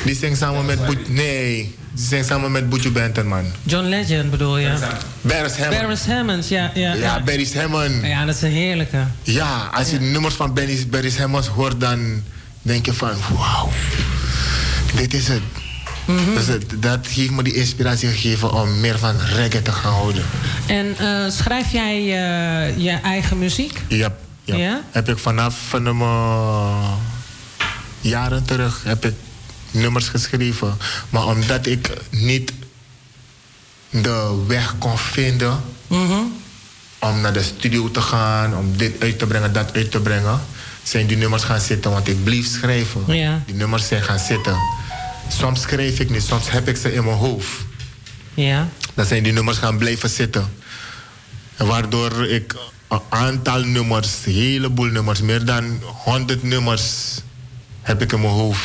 die zingt samen met Boet, nee, die zingt samen met Boetje Benton, man. John Legend bedoel je? Barris Hammond. Barris Hammond, ja. Ja, Ja, Barry's Hammond. Ja, dat is een heerlijke. Ja, als je de nummers van Barry's, Barry's Hammond hoort, dan denk je van, wauw, dit is het. Mhm. Dus het- dat heeft me die inspiratie gegeven om meer van reggae te gaan houden. En eh, schrijf jij eh, je eigen muziek? Ja, ja. Ja? Heb ik vanaf van de, jaren terug heb ik nummers geschreven. Maar omdat ik niet de weg kon vinden Mhm. om naar de studio te gaan, om dit uit te brengen, dat uit te brengen, zijn die nummers gaan zitten. Want ik bleef schrijven. Ja. Die nummers zijn gaan zitten. Soms schrijf ik niet, soms heb ik ze in mijn hoofd. Ja. Dan zijn die nummers gaan blijven zitten. En waardoor ik een aantal nummers, een heleboel nummers, meer dan 100 nummers heb ik in mijn hoofd.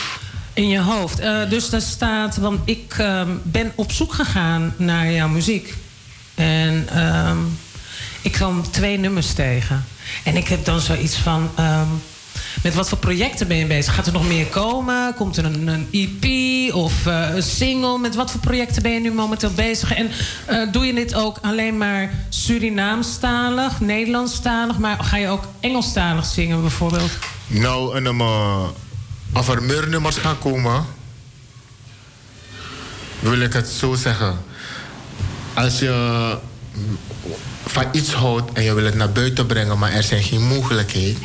In je hoofd. Eh, dus daar staat, want ik ehm, ben op zoek gegaan naar jouw muziek. En ehm, ik kwam twee nummers tegen. En ik heb dan zoiets van. ehm, met wat voor projecten ben je bezig? Gaat er nog meer komen? Komt er een, een EP of eh, een single? Met wat voor projecten ben je nu momenteel bezig? En eh, doe je dit ook alleen maar Surinaamstalig, Nederlandstalig, maar ga je ook Engelstalig zingen bijvoorbeeld? Nou, en, um, als er meer nummers gaan komen, wil ik het zo zeggen. Als je van iets houdt en je wil het naar buiten brengen, maar er zijn geen mogelijkheden,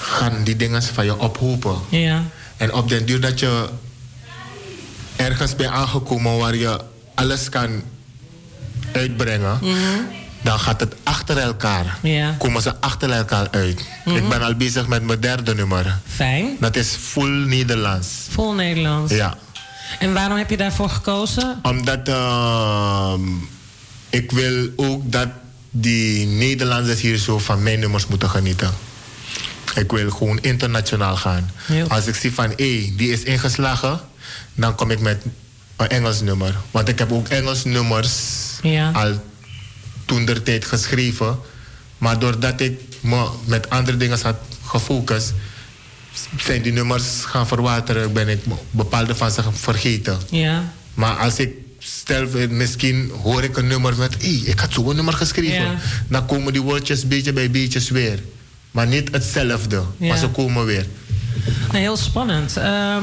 gaan die dingen van je ophopen. Ja. En op den duur dat je ergens bent aangekomen waar je alles kan uitbrengen, dan gaat het achter elkaar. Ja. Komen ze achter elkaar uit. Mhm. Ik ben al bezig met mijn derde nummer. Fijn. Dat is full Nederlands. Vol Nederlands. Ja. En waarom heb je daarvoor gekozen? Omdat ehm, ik wil ook dat die Nederlanders hier zo van mijn nummers moeten genieten. Ik wil gewoon internationaal gaan. Als ik zie van, hé, die is ingeslagen, dan kom ik met een Engels nummer. Want ik heb ook Engels nummers Ja. al toen der tijd geschreven. Maar doordat ik me met andere dingen had gefocust, zijn die nummers gaan verwateren. Ben ik bepaalde van ze vergeten. Ja. Maar als ik stel, misschien hoor ik een nummer met, hé, ik had zo'n nummer geschreven. Ja. Dan komen die woordjes beetje bij beetjes weer. Maar niet hetzelfde, Ja. maar ze komen weer. Nou, heel spannend. Ehm,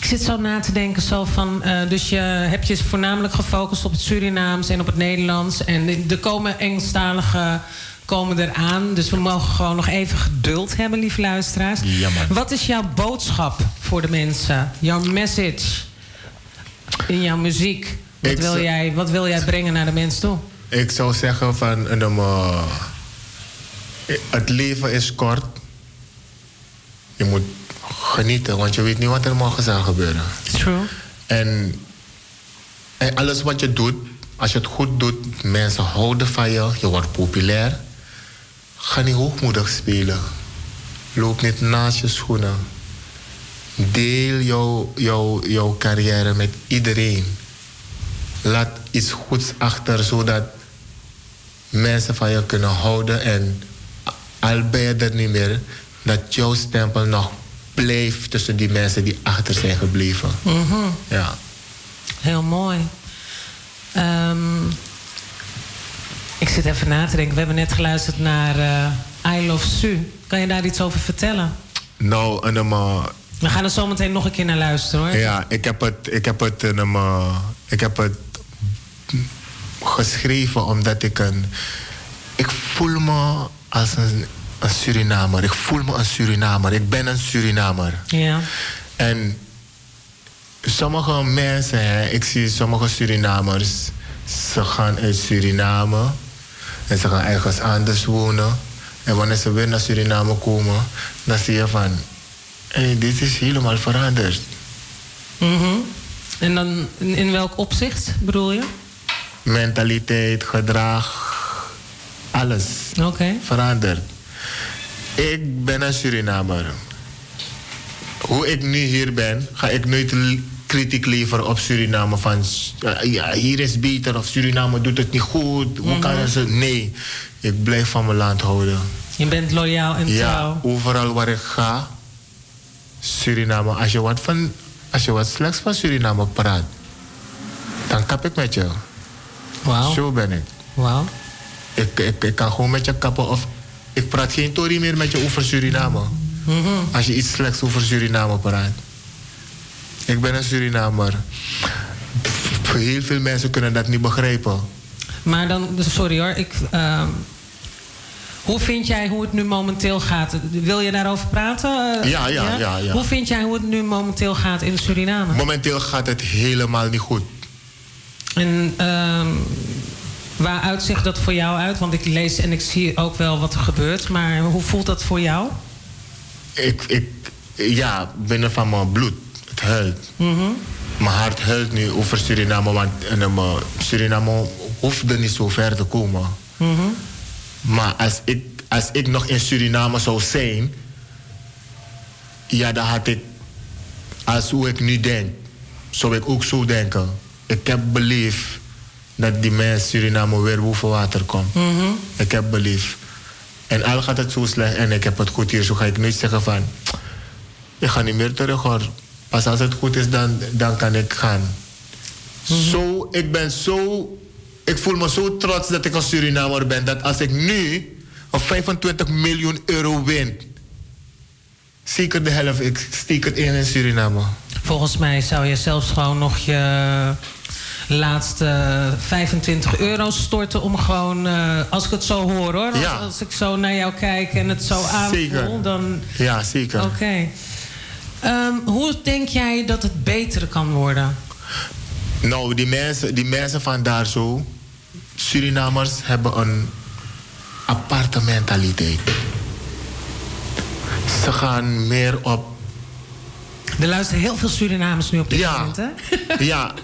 ik zit zo na te denken zo van... eh, dus je hebt je voornamelijk gefocust op het Surinaams en op het Nederlands. En er komen Engelstaligen komen eraan. Dus we mogen gewoon nog even geduld hebben, lieve luisteraars. Wat is jouw boodschap voor de mensen? Jouw message in jouw muziek? Wat, wil zou- jij, wat wil jij brengen naar de mensen toe? Ik zou zeggen van, een, eh, het leven is kort. Je moet genieten, want je weet niet wat er morgen zal gebeuren. True. En, en alles wat je doet, als je het goed doet, mensen houden van je, je wordt populair. Ga niet hoogmoedig spelen. Loop niet naast je schoenen. Deel jouw, jouw, jouw carrière met iedereen. Laat iets goeds achter, zodat mensen van je kunnen houden. En al ben je er niet meer, dat jouw stempel nog blijft tussen die mensen die achter zijn gebleven. Mhm. Ja. Heel mooi. Ehm, ik zit even na te denken. We hebben net geluisterd naar eh, I Love Su. Kan je daar iets over vertellen? Nou, en, um, uh, We gaan er zo meteen nog een keer naar luisteren hoor. ja, ik heb het, ik heb het, en, um, uh, ik heb het geschreven omdat ik een, ik voel me als een, een Surinamer. Ik voel me een Surinamer. Ik ben een Surinamer. Ja. En sommige mensen, hè, ik zie sommige Surinamers, ze gaan uit Suriname en ze gaan ergens anders wonen. En wanneer ze weer naar Suriname komen, dan zie je van, hé, dit is helemaal veranderd. Mhm. En dan in, in welk opzicht bedoel je? Mentaliteit, gedrag, alles Oké. veranderd. Ik ben een Surinamer. Hoe ik nu hier ben, ga ik nooit kritiek leveren op Suriname. Van ja, ja, hier is beter of Suriname doet het niet goed. Hoe kan Mhm. ze? Nee, ik blijf van mijn land houden. Je bent loyaal en Ja, trouw. overal waar ik ga, Suriname. Als je wat, van, als je wat slechts van Suriname praat, dan kap ik met je. Wauw. Zo ben ik. Wauw. Ik, ik, ik kan gewoon met je kappen of ik praat geen tori meer met je over Suriname. Mhm. Als je iets slechts over Suriname praat. Ik ben een Surinamer. Heel veel mensen kunnen dat niet begrijpen. Maar dan, sorry hoor, ik, ehm, hoe vind jij hoe het nu momenteel gaat? Wil je daarover praten? Ja, ja, ja, ja. Hoe vind jij hoe het nu momenteel gaat in Suriname? Momenteel gaat het helemaal niet goed. En ehm waar uitzicht dat voor jou uit? Want ik lees en ik zie ook wel wat er gebeurt. Maar hoe voelt dat voor jou? Ik, ik, ja, binnen van mijn bloed. Het huilt. Mhm. Mijn hart huilt nu over Suriname. Want eh, Suriname hoefde niet zo ver te komen. Mhm. Maar als ik, als ik nog in Suriname zou zijn, ja, dan had ik, als hoe ik nu denk, zou ik ook zo denken. Ik heb belief dat die mensen Suriname weer boven water komt. Mhm. Ik heb belief. En al gaat het zo slecht en ik heb het goed hier, zo ga ik nooit zeggen van, ik ga niet meer terug hoor. Pas als het goed is, dan, dan kan ik gaan. Zo, ik ben zo, ik voel me zo trots dat ik een Surinamer ben, dat als ik nu een 25 miljoen euro win, zeker de helft, ik steek het in in Suriname. Volgens mij zou je zelfs gewoon nog je laatste 25 euro storten om gewoon, eh, als ik het zo hoor hoor, als, Ja. als ik zo naar jou kijk en het zo aanvoel, dan Ja, zeker. Oké. Ehm, hoe denk jij dat het beter kan worden? Nou, die mensen, die mensen van daar zo, Surinamers hebben een aparte mentaliteit. Ze gaan meer op. Er luisteren heel veel Surinamers nu op dit Ja. moment, hè? Ja,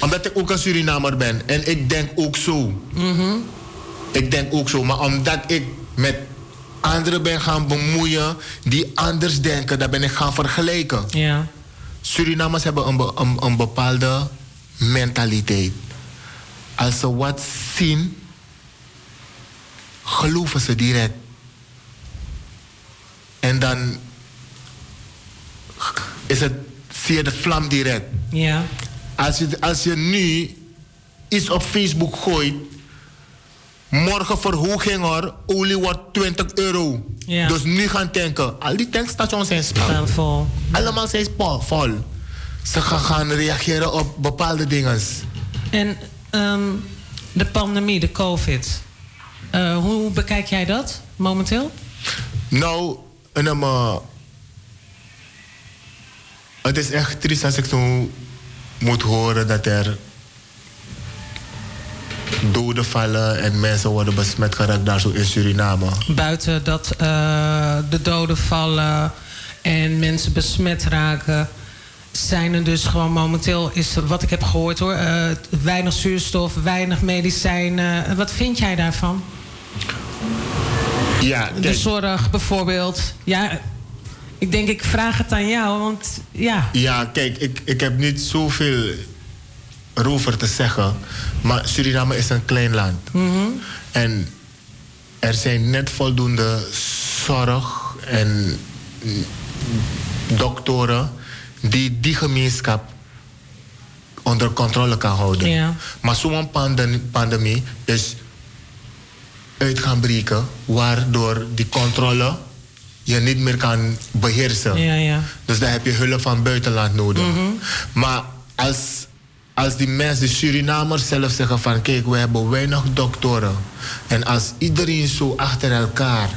omdat ik ook een Surinamer ben. En ik denk ook zo. Mhm. Ik denk ook zo. Maar omdat ik met anderen ben gaan bemoeien die anders denken, dan ben ik gaan vergelijken. Ja. Surinamers hebben een, be- een, een bepaalde mentaliteit. Als ze wat zien, geloven ze direct. En dan is het via de vlam direct. Ja. Als je, als je nu iets op Facebook gooit, morgen verhoging hoor, olie wordt 20 euro. Ja. Dus nu gaan tanken. Al die tankstations zijn. Staan vol. Allemaal zijn vol. Ze gaan, reageren op bepaalde dingen. En ehm, de pandemie, de COVID. Eh, hoe bekijk jij dat momenteel? Nou, en, um, uh, het is echt triest als ik zo moet horen dat er doden vallen en mensen worden besmet geraakt daar zo in Suriname. Buiten dat eh, de doden vallen en mensen besmet raken, zijn er dus gewoon momenteel, is wat ik heb gehoord hoor, eh, weinig zuurstof, weinig medicijnen. Wat vind jij daarvan? Ja, De kijk, zorg bijvoorbeeld. Ja, ik denk ik vraag het aan jou, want ja. ja, kijk ik, ik heb niet zoveel erover te zeggen. Maar Suriname is een klein land. Mhm. En er zijn net voldoende zorg en doktoren die die gemeenschap onder controle kan houden. Ja. Maar zo'n pandem- pandemie is uit gaan breken, waardoor die controle je niet meer kan beheersen. Ja, ja. Dus daar heb je hulp van buitenland nodig. Mhm. Maar als, als die mensen, de Surinamers zelf zeggen van... kijk, we hebben weinig doktoren. En als iedereen zo achter elkaar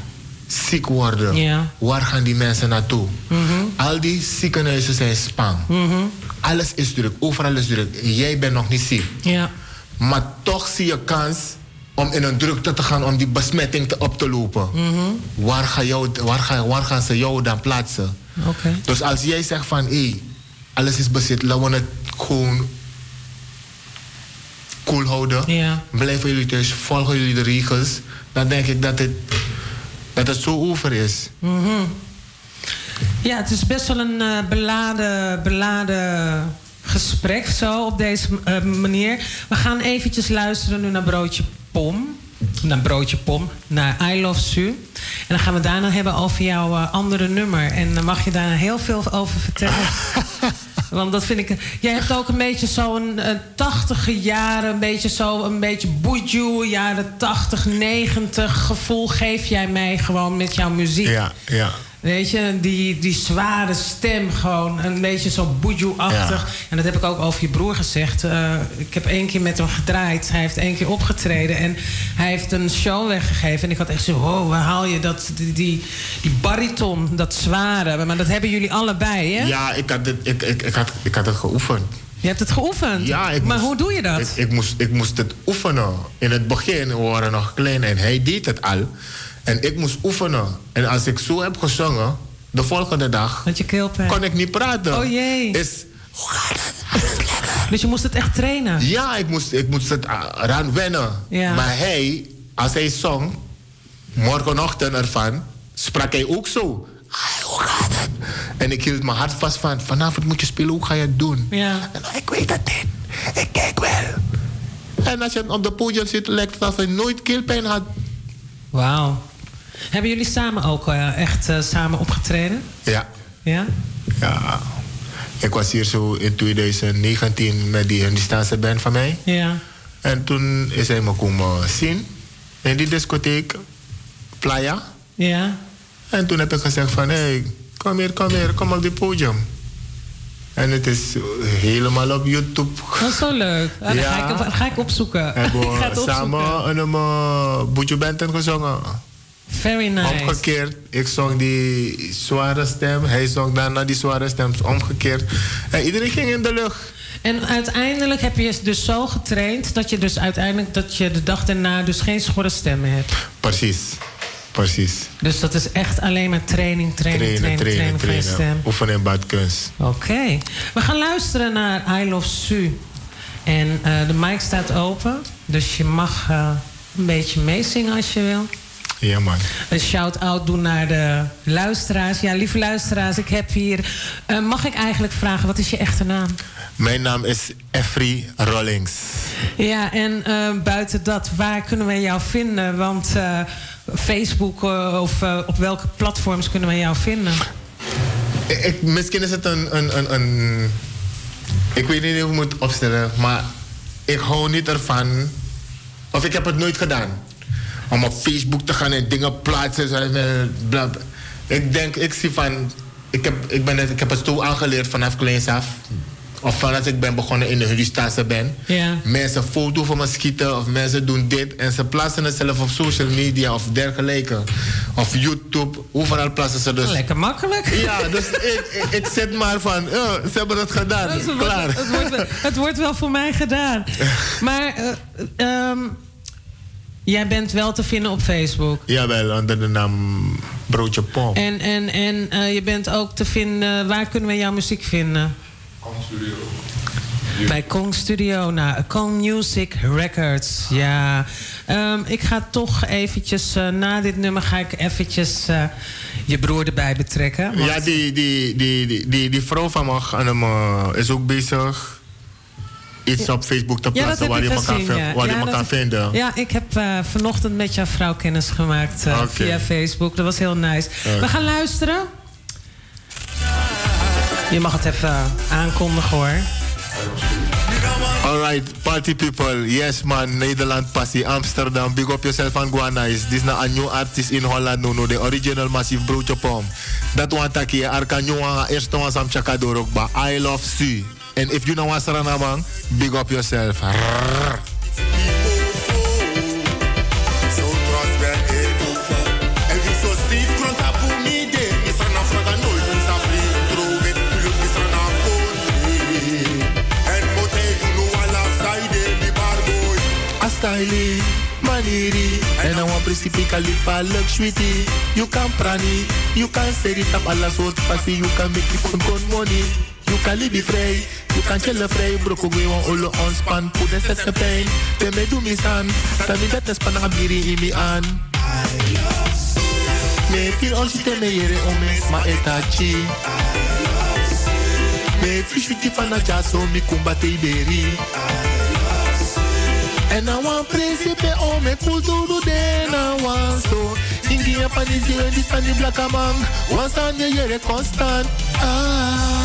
ziek worden... Ja. waar gaan die mensen naartoe? Mhm. Al die ziekenhuizen zijn spang. Mhm. Alles is druk, overal is druk. Jij bent nog niet ziek. Ja. Maar toch zie je kans om in een drukte te gaan om die besmetting te op te lopen. Mhm. Waar, ga jou, waar, ga, waar gaan ze jou dan plaatsen? Oké. Dus als jij zegt van, hé, alles is bezit, laten we het gewoon cool houden. Ja. Blijven jullie thuis, volgen jullie de regels. Dan denk ik dat het, dat het zo over is. Mhm. Ja, het is best wel een eh, beladen, beladen gesprek zo op deze eh, manier. We gaan eventjes luisteren nu naar Broodje Pom. Naar Broodje Pom, naar I Love Su. En dan gaan we daarna hebben over jouw eh, andere nummer. En dan mag je daar heel veel over vertellen. Want dat vind ik... Jij hebt ook een beetje zo'n tachtige jaren... een beetje zo, een beetje boejoe, jaren 80, 90 gevoel... geef jij mij gewoon met jouw muziek. Ja, ja. Weet je, die, die zware stem gewoon. Een beetje zo boejoe-achtig. En dat heb ik ook over je broer gezegd. Eh, ik heb één keer met hem gedraaid. Hij heeft één keer opgetreden. En hij heeft een show weggegeven. En ik had echt zo, wow, waar haal je dat, die, die, die bariton, dat zware. Maar dat hebben jullie allebei, hè? Ja, ik had, het, ik, ik, ik, had, ik had het geoefend. Je hebt het geoefend? Ja, ik maar moest- hoe doe je dat? Ik, ik, moest, ik moest het oefenen. In het begin, we waren nog klein en hij deed het al. En ik moest oefenen. En als ik zo heb gezongen, de volgende dag... Met je keelpijn. kon ik niet praten. Oh jee. Is, Dus je moest het echt trainen? ja, ik moest, ik moest het a- eraan wennen. Ja. Maar hij, als hij zong, morgenochtend ervan, sprak hij ook zo. "Ai, Hoe gaat het? En ik hield mijn hart vast van, vanavond moet je spelen, hoe ga je het doen? Ja. En ik weet het niet. Ik kijk wel. En als je op de podium zit, lijkt het alsof hij nooit keelpijn had. Wauw. Hebben jullie samen ook eh, echt eh, samen opgetreden? Ja. Ja? Ja. Ik was hier zo in 2019 met die Hindustaanse band van mij. Ja. En toen is hij me komen zien in die discotheek, Playa. Ja. En toen heb ik gezegd van, hé, hey, kom hier, kom hier, kom op dit podium. En het is helemaal op YouTube. Dat is zo leuk. Ah, dan Ja. ga, ik, ga ik opzoeken. Hebben we samen een uh, Boetje Benten gezongen. Very nice. Omgekeerd, ik zong die zware stem, hij zong daarna die zware stem, omgekeerd. En iedereen ging in de lucht. En uiteindelijk heb je dus zo getraind dat je dus uiteindelijk dat je de dag daarna dus geen schorre stemmen hebt. Precies, precies. Dus dat is echt alleen maar training, training, Trainen, training, trainen, training, je trainen. stem. Oefenen in badkunst. Oké. We gaan luisteren naar I Love Su. En eh, de mic staat open. Dus je mag eh, een beetje meezingen als je wil. Ja, man. Een shout-out doen naar de luisteraars. Ja, lieve luisteraars, ik heb hier... eh, mag ik eigenlijk vragen, wat is je echte naam? Mijn naam is Effrey Rollings. Ja, en eh, buiten dat, waar kunnen we jou vinden? Want eh, Facebook of op welke platforms kunnen we jou vinden? Ik, ik- misschien is het een, een, een, een... Ik weet niet hoe ik moet opstellen, maar ik hou niet ervan... Of ik heb het nooit gedaan. Om op Facebook te gaan en dingen plaatsen. zo, en bla, bla. Ik denk, ik zie van... Ik heb, ik, ben, het- ik heb het zo aangeleerd vanaf kleins af. Of vanaf ik ben begonnen in de Hudistase ben. Ja. Mensen foto van me schieten of mensen doen dit. En ze plaatsen het zelf op social media of dergelijke. Of YouTube. Overal plaatsen ze dus. Lekker makkelijk. Ja, dus ik, ik, ik zit maar van, oh, ze hebben het gedaan. Het wordt- Klaar. Het wordt, wel- het wordt wel voor mij gedaan. Maar eh, ehm, jij bent wel te vinden op Facebook. Jawel, onder de naam Broodje Pom. En, en, en eh, je bent ook te vinden... Waar kunnen we jouw muziek vinden? Bij Kong Studio, nou, Kong Music Records, ja. Ehm, ik ga toch eventjes, eh, na dit nummer ga ik eventjes eh, je broer erbij betrekken. want- Ja, die, die, die, die, die, die vrouw van me eh, is ook bezig iets op Facebook te plaatsen waar je me kan, ja. waar Ja, je heb- vinden. Ja, ik heb eh, vanochtend met jouw vrouw kennis gemaakt eh, via Facebook. Dat was heel nice. We gaan luisteren. Je mag het even aankondigen hoor. Alright, party people. Yes man, Nederland passie, Amsterdam. Big up yourself and go nice. This is a new artist in Holland, no, no. The original massive broodje pom. Dat want taki, arka nyuwa, eerst was sam chakador ook ba. I love Su. And if you know what's man, big up yourself. Styling, maniri. And I want kalifa look sweetie. You can prani, you can set it up alla soort passie. You can make it money. You can live vrij, you can chill vrij. Broko we want olo ontspan, put the pain. Te me do mi san, tami dat es pan biri in mi an. Me feel on shite me yere omes ma etachi. Me feel shwiti fana jaso mi kumbate iberi. En I want principe o me kulturu de na wan so Ingi constant Ah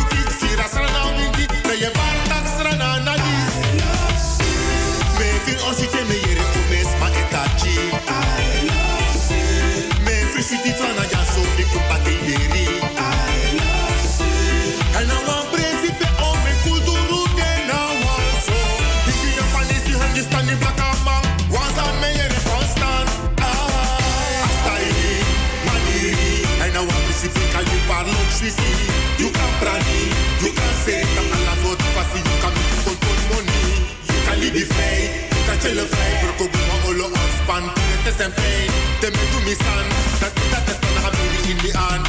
ontspan. Het is een pijn, de me staan. Dat dat is van haar baby in die aan. I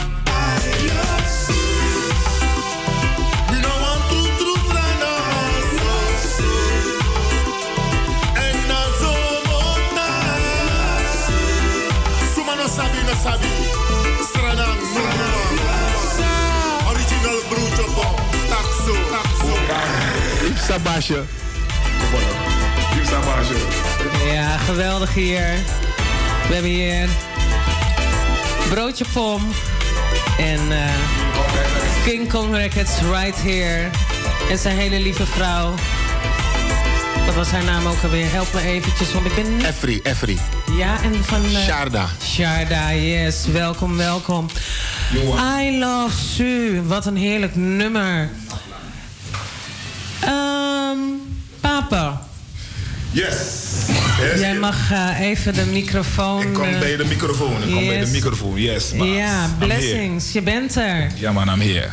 love you. Want to. And mota. Suma no sabi no sabi. Original brujo pop. Taxo. Taxo. Ja, geweldig hier. We hebben hier broodje pom en eh, King Kong Records right here. En zijn hele lieve vrouw. Wat was haar naam ook alweer? Help me eventjes, want ik ben niet... Efri, Efri. Ja, en van... eh, Sharda. Sharda, yes. Welkom, welkom. I Love Sue. Wat een heerlijk nummer. Ehm papa. Yes. Jij mag eh, even de microfoon... Ik kom eh, bij de microfoon. Ik kom bij de yes. microfoon. Yes. Ja, here. blessings. Je bent er. Ja, man, I'm here.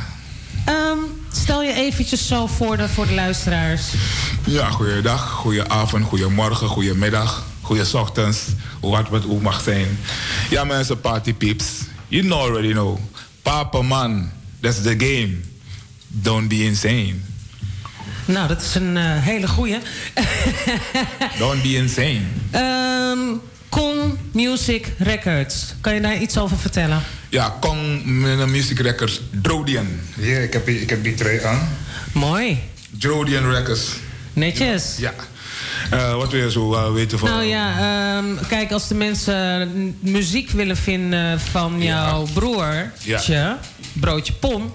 Ehm, stel je eventjes zo voor de, voor de luisteraars. Ja, goeiedag, goedenavond, goedemorgen, goedemiddag, goeie ochtends, wat het ook mag zijn. Ja, mensen, party peeps. You know already know. Papa man, that's the game. Don't be insane. Nou, dat is een eh, hele goeie. Don't be insane. Ehm Con Music Records. Kan je daar iets over vertellen? Ja, Kong Music Records, Drodian. Ja, ik heb, ik heb die trui aan. Mooi. Drodian Records. Netjes. Ja. Eh, wat wil je zo eh, weten van... Nou ja, ehm, kijk, als de mensen muziek willen vinden van jouw broertje, broodje Pom,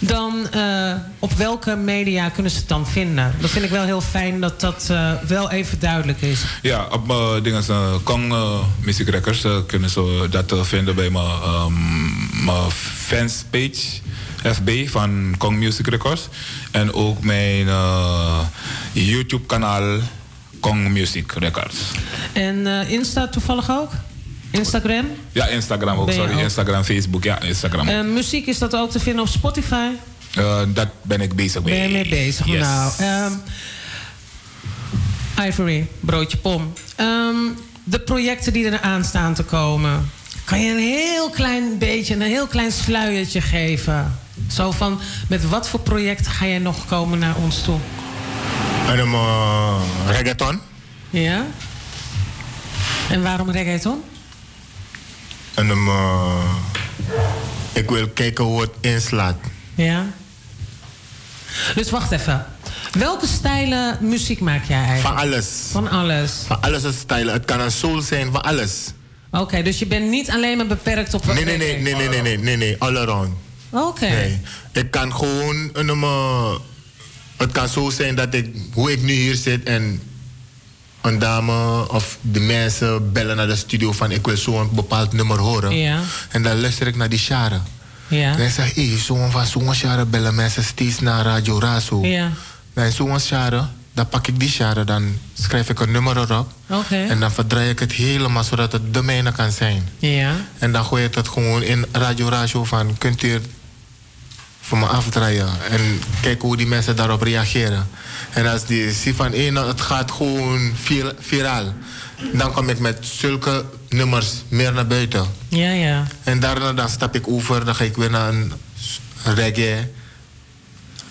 dan eh, op welke media kunnen ze het dan vinden? Dat vind ik wel heel fijn dat dat eh, wel even duidelijk is. Ja, op mijn dingen, uh, Kong Music Records kunnen ze dat vinden bij mijn, um, mijn fanspage. FB van Kong Music Records. En ook mijn uh, YouTube kanaal Kong Music Records. En Insta toevallig ook? Instagram? Ja, Instagram ook, sorry. ook? Instagram, Facebook, ja, Instagram ook. Uh, muziek, is dat ook te vinden op Spotify? Uh, dat ben ik bezig mee. Ben je mee bezig? Yes. Nou, um, Ivory, broodje pom. Um, de projecten die er aan staan te komen. Kan je een heel klein beetje, een heel klein sluiertje geven? Zo van, met wat voor projecten ga jij nog komen naar ons toe? En een uh, reggaeton. Ja? En waarom reggaeton? En uh, ik wil kijken hoe het inslaat. Ja. Dus wacht even. Welke stijlen muziek maak jij eigenlijk? Van alles. Van alles. Van alles is stijlen. Het kan een soul zijn, van alles. Oké, okay, dus je bent niet alleen maar beperkt op... Nee, nee, nee, nee, nee, nee, nee, nee, nee, all around. Oké. Okay. Nee. Ik kan gewoon een... Uh, het kan zo zijn dat ik, hoe ik nu hier zit en een dame of de mensen bellen naar de studio van ik wil zo'n bepaald nummer horen. Ja. En dan luister ik naar die sharen. Ja. En ik zeg, hé, zo'n van zo'n sharen bellen mensen steeds naar Radio Razo. Ja. En zo'n sharen, dan pak ik die sharen, dan schrijf ik een nummer erop. Okay. En dan verdraai ik het helemaal zodat het de mijne kan zijn. Ja. En dan gooi ik het gewoon in Radio Razo van, kunt u voor me afdraaien. En kijken hoe die mensen daarop reageren. En als die zien van één, het gaat gewoon vir viraal. Dan kom ik met zulke nummers meer naar buiten. Ja, ja. En daarna dan stap ik over, dan ga ik weer naar een reggae.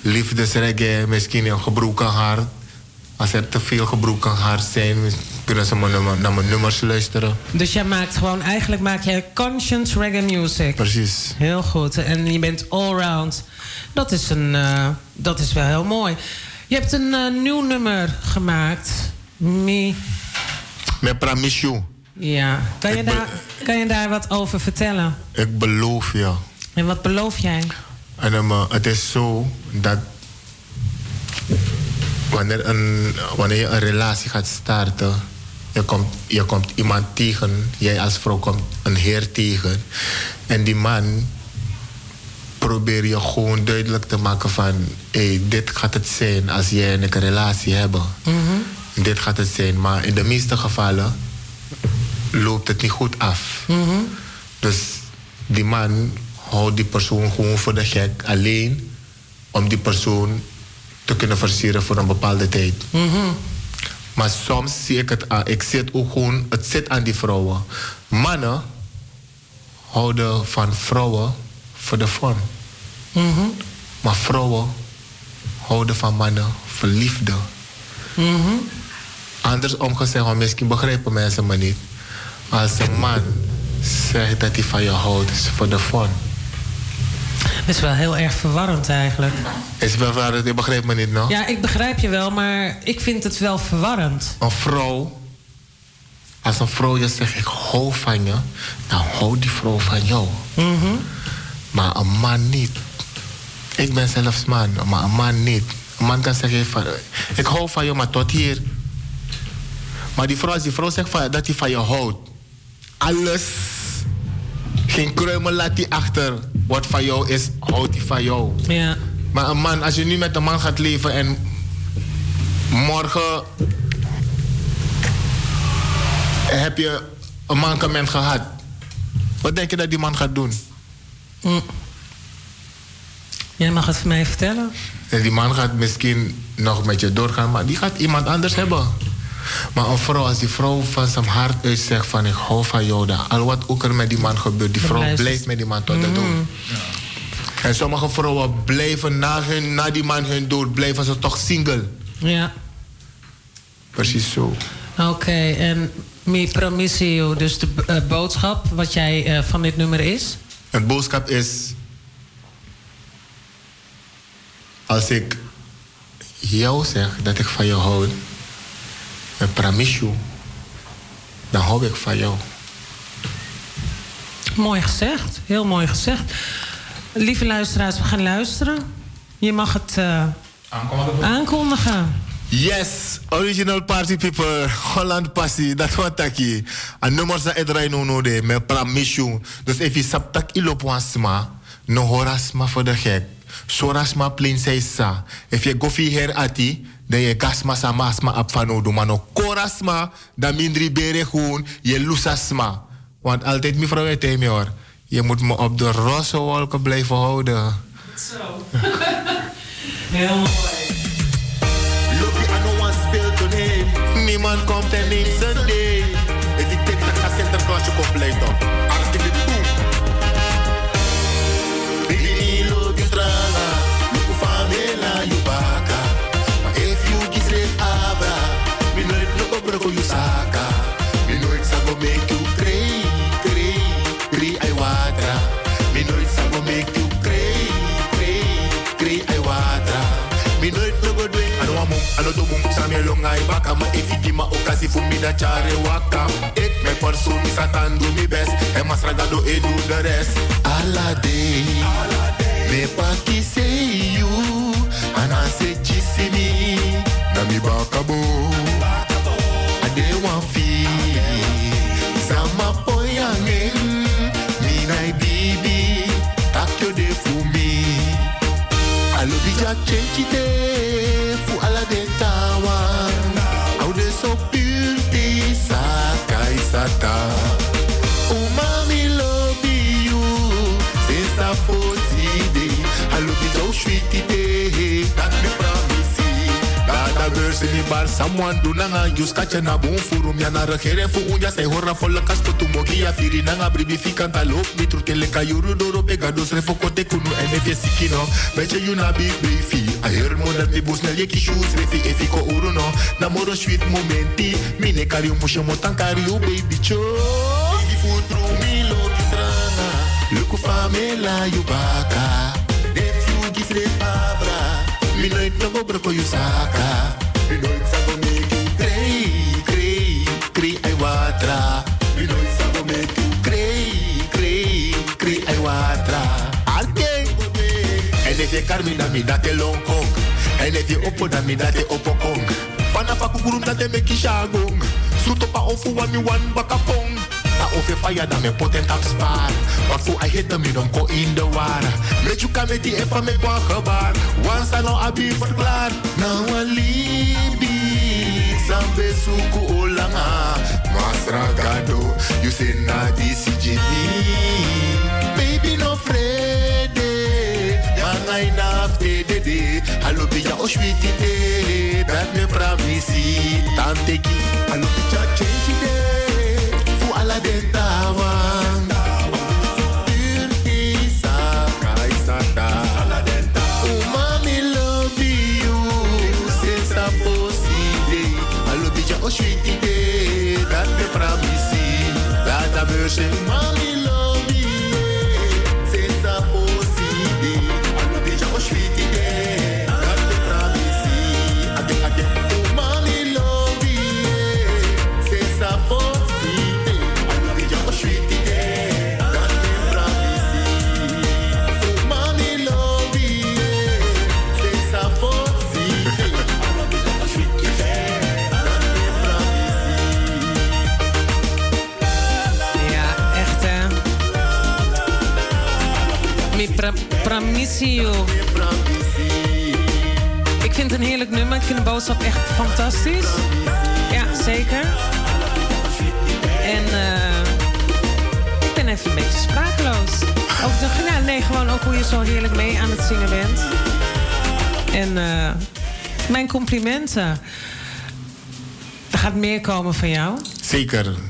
Liefdesreggae, misschien een gebroken hart. Als er te veel gebroken hart zijn, kunnen ze naar mijn nummers luisteren. Dus jij maakt gewoon, eigenlijk maak jij conscience reggae music. Precies. Heel goed. En je bent allround. Dat is, een, uh, dat is wel heel mooi. Je hebt een uh, nieuw nummer gemaakt. Me. Met Pramishu. Ja. Kan je, daar, kan je daar wat over vertellen? Ik beloof je. En wat beloof jij? En, um, het is zo dat wanneer, een, wanneer je een relatie gaat starten, je komt, je komt iemand tegen, jij als vrouw komt een heer tegen. En die man probeer je gewoon duidelijk te maken van, hey, dit gaat het zijn als jij en ik een relatie hebben. Mm -hmm. Dit gaat het zijn. Maar in de meeste gevallen loopt het niet goed af. Mm -hmm. Dus die man houdt die persoon gewoon voor de gek alleen om die persoon te kunnen versieren voor een bepaalde tijd. Mm -hmm. Maar soms zie ik het aan. Ik zie het ook gewoon, het zit aan die vrouwen. Mannen houden van vrouwen voor de fun. Mm -hmm. Maar vrouwen houden van mannen voor liefde. Mm -hmm. Andersom gezegd, misschien begrijpen mensen me niet. Als een man zegt dat hij van je houdt, is voor de fun. Het is wel heel erg verwarrend eigenlijk. Is wel waar, je begrijpt me niet, no? Ja, ik begrijp je wel, maar ik vind het wel verwarrend. Een vrouw, als een vrouw je zegt ik hou van je, dan houdt die vrouw van jou. Mhm. Maar een man niet. Ik ben zelfs man, maar een man niet. Een man kan zeggen van, ik hou van je, maar tot hier. Maar die vrouw, als die vrouw zegt van, dat hij van je houdt, alles, geen kruimel laat hij achter. Wat van jou is, houdt hij van jou. Ja. Maar een man, als je nu met een man gaat leven en morgen heb je een mankement gehad, wat denk je dat die man gaat doen? Mm. Jij mag het voor mij vertellen. En die man gaat misschien nog met je doorgaan, maar die gaat iemand anders hebben. Maar een vrouw, als die vrouw van zijn hart uit zegt van ik hou van jou, dan al wat ook er met die man gebeurt, die vrouw blijft met die man tot de dood. En sommige vrouwen blijven na, hun, na die man hun dood, blijven ze toch single. Ja. Precies zo. Oké, en mi promissio, dus de eh, boodschap wat jij eh, van dit nummer is? Het boodschap is: als ik jou zeg dat ik van jou hou, met promise dan hou ik van jou. Mooi gezegd, heel mooi gezegd. Lieve luisteraars, we gaan luisteren. Je mag het eh, aankondigen. Yes, original party people, Holland passie, dat wat taki. En nummer sa edrai no no de, me promise Dus if je saptak ilop wansma, no horasma voor de gek. Sorasma plain say sa. If je gofi her ati, dan je gasma sa masma ap do mano korasma, dan mindri bere gewoon, je lusasma. Want altijd mevrouw weet me hoor, je moet me op de roze wolken blijven houden. Zo. heel mooi. Niemand komt en neemt zijn. If ik denk dat ik Sinterklaasje compleet op. ay baka. Ma you ma okasi fu mi da chare waka. Ik me persoon mi satan do mi best. En mas ragado e do the rest. Alla day, me paki say you. And I say jisi mi. Na mi baka bo. Ade wan feel. Sama poyangen. Mi nai bibi. Takyo de fu mi. Alobi ja change bar someone do nanga use kacha na bon furu mi na fu unja sai horra folla kasto tu mogi ya firi nanga. Bribi fikanta lop mi tru kele kayuru doro bega dos refo kote kunu en efe sikino Beetje you big baby I hear mo dat mi bus yeki shoes refi efi ko uru no. Na moro sweet momenti mi ne kari mushe mo tankari u baby cho. Baby fu tru mi lo kitrana Luku famela you baka. If you give it abra Mi nooit no go broko you make you watra Mi you if na mi date long kong En if je oppo na mi date oppo kong Fana fa kukurum date me kishagong Suto pa ofu wa mi wan bakapong Na of je fire dan me potent am spaar Maar voor I hit me dan ko in de war. Met you kan met die even me kwa gebaar Once I know I be verklaar Nou a libi Sambe suku olanga Masra gado You say na di Baby no frede Yangai na fede de Hallo bija oshwiti de Dat me pramisi Tante ki Hallo bija change de Fu ala den tawang Purti sakai sata Umami love you Since a possible Hallo bija oshwiti de Dat me pramisi. Dat a mercy Mami Ik vind het een heerlijk nummer. Ik vind de boodschap echt fantastisch. Ja, zeker. En eh, ik ben even een beetje sprakeloos. Ook de, nee, gewoon ook hoe je zo heerlijk mee aan het zingen bent. En eh, mijn complimenten. Er gaat meer komen van jou. Zeker.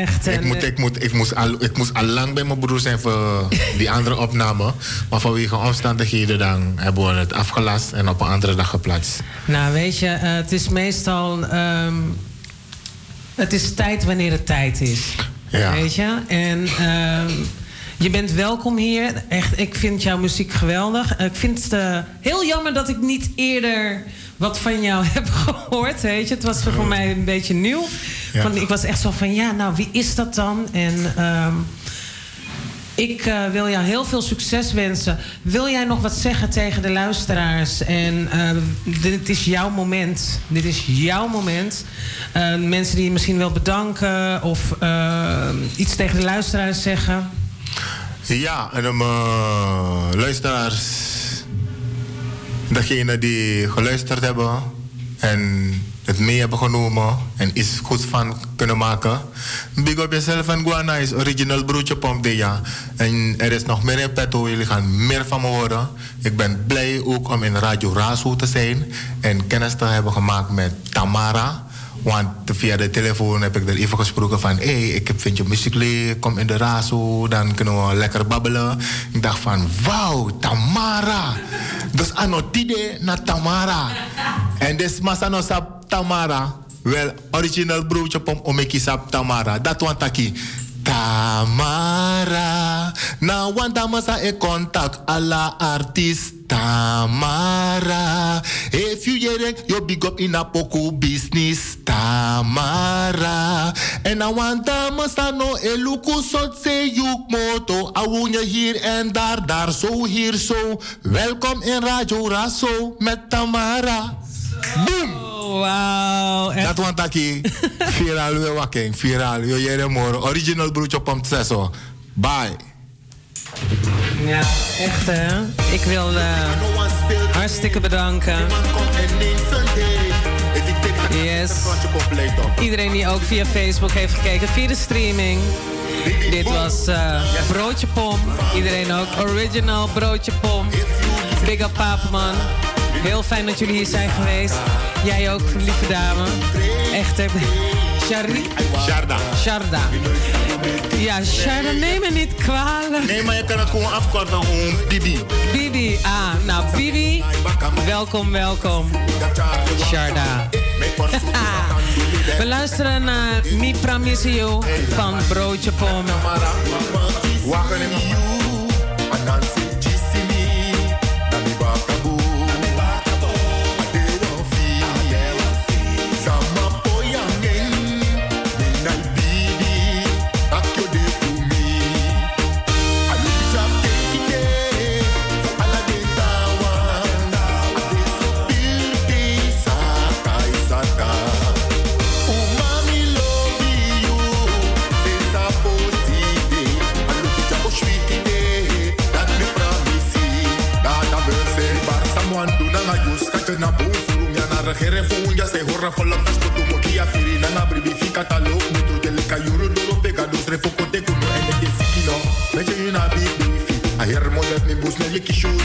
Echt. Ik, en, moet, eh, ik, moet, ik, moest al, ik moest al lang bij mijn broer zijn voor die andere opname. Maar vanwege omstandigheden dan hebben we het afgelast en op een andere dag geplaatst. Nou, weet je, eh, het is meestal. ehm, het is tijd wanneer het tijd is. Ja. Weet je? En ehm, je bent welkom hier. Echt, ik vind jouw muziek geweldig. Ik vind het eh, heel jammer dat ik niet eerder wat van jou heb gehoord. Weet je? Het was voor mij een beetje nieuw. Ja. Want ik was echt zo van, ja, nou, wie is dat dan? En ehm, ik eh, wil jou heel veel succes wensen. Wil jij nog wat zeggen tegen de luisteraars? En eh, dit is jouw moment. Dit is jouw moment. Eh, mensen die je misschien wil bedanken of iets tegen de luisteraars zeggen. Ja, en eh, luisteraars, degenen die geluisterd hebben en het mee hebben genomen en iets goeds van kunnen maken. Big up jezelf en Guana is original broodje pomp. En er is nog meer in petto, jullie gaan meer van me horen. Ik ben blij ook om in Radio Razo te zijn en kennis te hebben gemaakt met Tamara. Want via de telefoon heb ik er even gesproken van... hé, hey, ik vind je muziek leuk, kom in de razo, dan kunnen we lekker babbelen. Ik dacht van, wauw, Tamara. Dus anotide na Tamara. En des masano sap Tamara. Wel, original broodje pom omeki sap Tamara. Dat want taki. Tamara. Na wanta masa e contact alla artist Tamara. If you hear you big up in a poco business Tamara. En I want masa no e luku sot se yuk moto. I woon hier en daar, daar zo, hier zo. Welkom in Radio Raso met Tamara. Boom! Dat want taki. Viral we waking. Viral. Jere moro. Original broodje pom tseso. Bye. Ja, echt hè. Ik wil eh, hartstikke bedanken. Yes. Iedereen die ook via Facebook heeft gekeken, via de streaming. Dit was eh, Broodje Pom. Iedereen ook. Original Broodje Pom. Big up Papenman. Heel fijn dat jullie hier zijn geweest. Jij ook, lieve dame. Echt hè. Shari? Sharda. Sharda. Ja, Sharda, neem me niet kwalijk. Nee, maar je kan het gewoon afkorten. Gewoon Bibi. Bibi, ah, nou Bibi, welkom, welkom. Sharda. We luisteren naar Mi Pramisio van Broodje Pom. In na bufuru na regere funja se horra fola tas to mo kia firi na na bribi fika talo mutu de leka yuru duro pega dos refo kote kuno ene ke sikino meje yuna big beefy a her mo dat mi bus leki shoes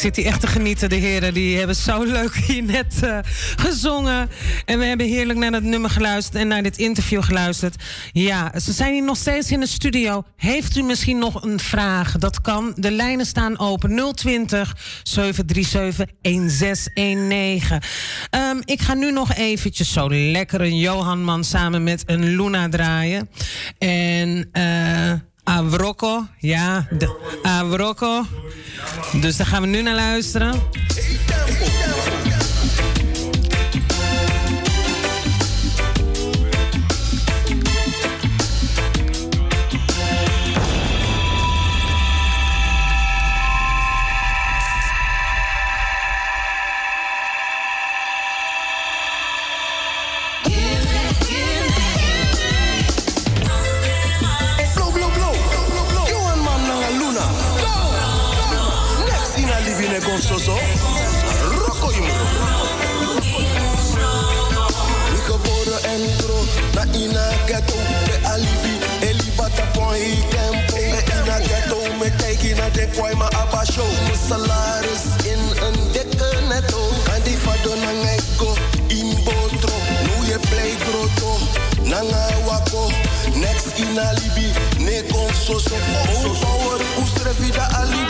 zit hier echt te genieten. De heren die hebben zo leuk hier net eh, gezongen. En we hebben heerlijk naar dat nummer geluisterd en naar dit interview geluisterd. Ja, ze zijn hier nog steeds in de studio. Heeft u misschien nog een vraag? Dat kan. De lijnen staan open. 020 737 1619. Ehm, ik ga nu nog eventjes zo lekker een Johan Man samen met een Luna draaien. En... eh Avrocco, ja, de, Avrocco. Dus daar gaan we nu naar luisteren. Kwai ma aba show. Me salaris in een dikke netto. En die fado na ngeko in botro. Nu je play grotto nanga wako. Next in alibi. Ne kon so so oh power ustre vida alibi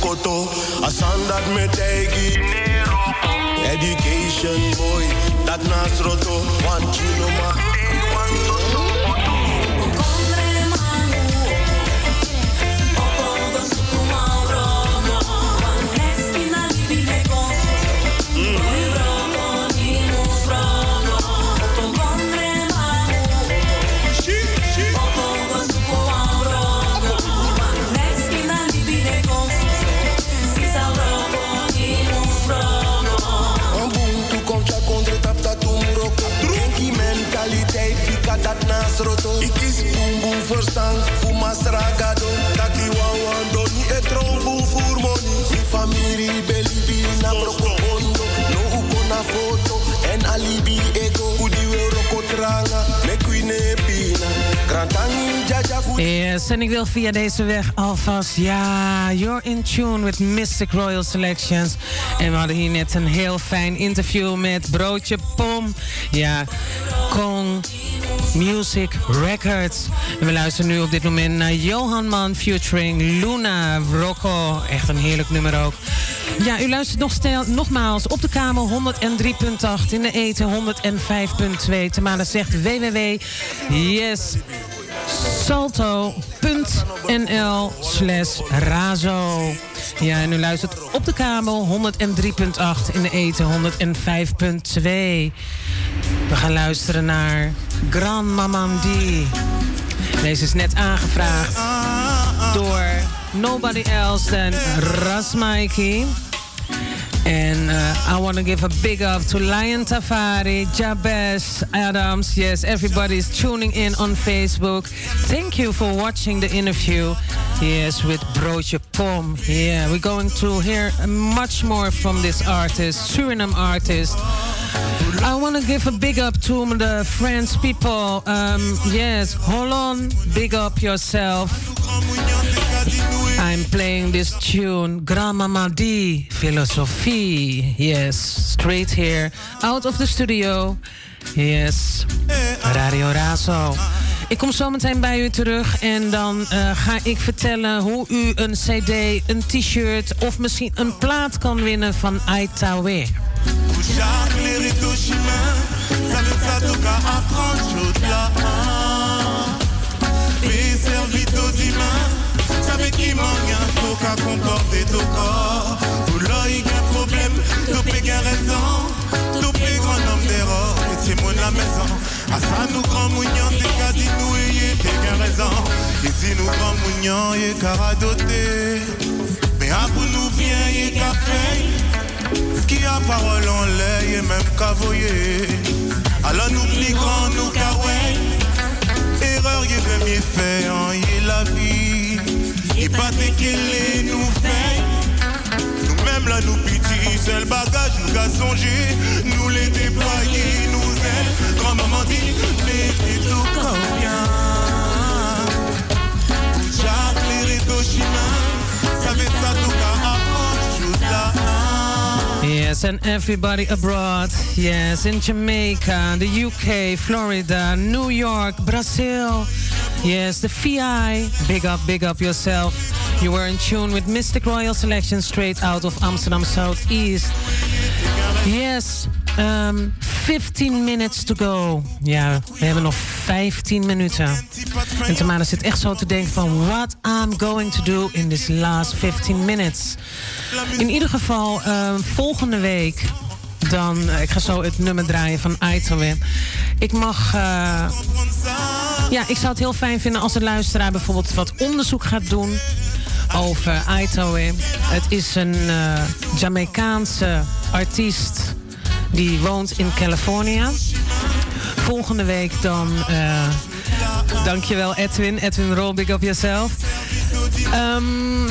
koto Asandat me tegi Education boy Dat nasroto Want you know ma verstaan. Fu masragado Dat die wan wan do Ni e tromboe voor money Mi familie belibi na broko No uko na foto En alibi ego. Kudi we roko tranga Me queen pina Krantangi jaja Yes, en ik wil via deze weg alvast, ja, you're in tune with Mystic Royal Selections. En we hadden hier net een heel fijn interview met Broodje Pom. Ja, Kong Music Records. En we luisteren nu op dit moment naar Johan Man featuring Luna Rocco. Echt een heerlijk nummer ook. Ja, u luistert nog stel, nogmaals op de kamer 103.8 in de eten 105.2. Tamara zegt www. Yes salto.nl slash razo. Ja, en u luistert op de kabel 103.8 in de eten 105.2. We gaan luisteren naar Grand Mamandi. Deze is net aangevraagd door nobody else Ras Mikey. And uh, I want to give a big up to Lion Tafari, Jabez Adams. Yes, everybody's tuning in on Facebook. Thank you for watching the interview. Yes, with Broodje Pom. Yeah, we're going to hear much more from this artist, Suriname artist. I want to give a big up to the French people. Um, yes, hold on, big up yourself. I'm playing this tune, Grandmama D, Philosophie. Yes, straight here, out of the studio. Yes, Radio Razo. Ik kom zo meteen bij u terug en dan eh, ga ik vertellen hoe u een CD, een t-shirt of misschien een plaat kan winnen van Aitawe. Servir. asanu grand mounion te kadinou et t'es bien raison et si nous grand mounion et caradoté mais à vous nous vient et café qui a parole en l'air et même cavoyer alors nous pli grand nous kaway. Erreur y et demi fait hein, en y est la vie. Et pas t'es nous fait même là nous pitié, bagage nous casse songer, nous les déployer, nous elles, grand maman dit, l'été tout comme bien. Jacques les Rétochimins, ça fait ça tout cas avant, chose là. Yes, and everybody abroad. Yes, in Jamaica, the UK, Florida, New York, Brazil. Yes, the VI. Big up, big up yourself. You were in tune with Mystic Royal Selection straight out of Amsterdam Southeast. Yes, um, 15 minutes to go. Ja, we hebben nog 15 minuten. En Tamara zit echt zo te denken van... What I'm going to do in this last 15 minutes. In ieder geval, um, volgende week... Dan, eh, ik ga zo het nummer draaien van Aitowe. Ik mag... eh, ja, ik zou het heel fijn vinden als de luisteraar bijvoorbeeld wat onderzoek gaat doen over Aitowe. Het is een eh Jamaicaanse artiest die woont in Californië. Volgende week dan... eh dankjewel Edwin. Edwin Roll, big up yourself. Ehm,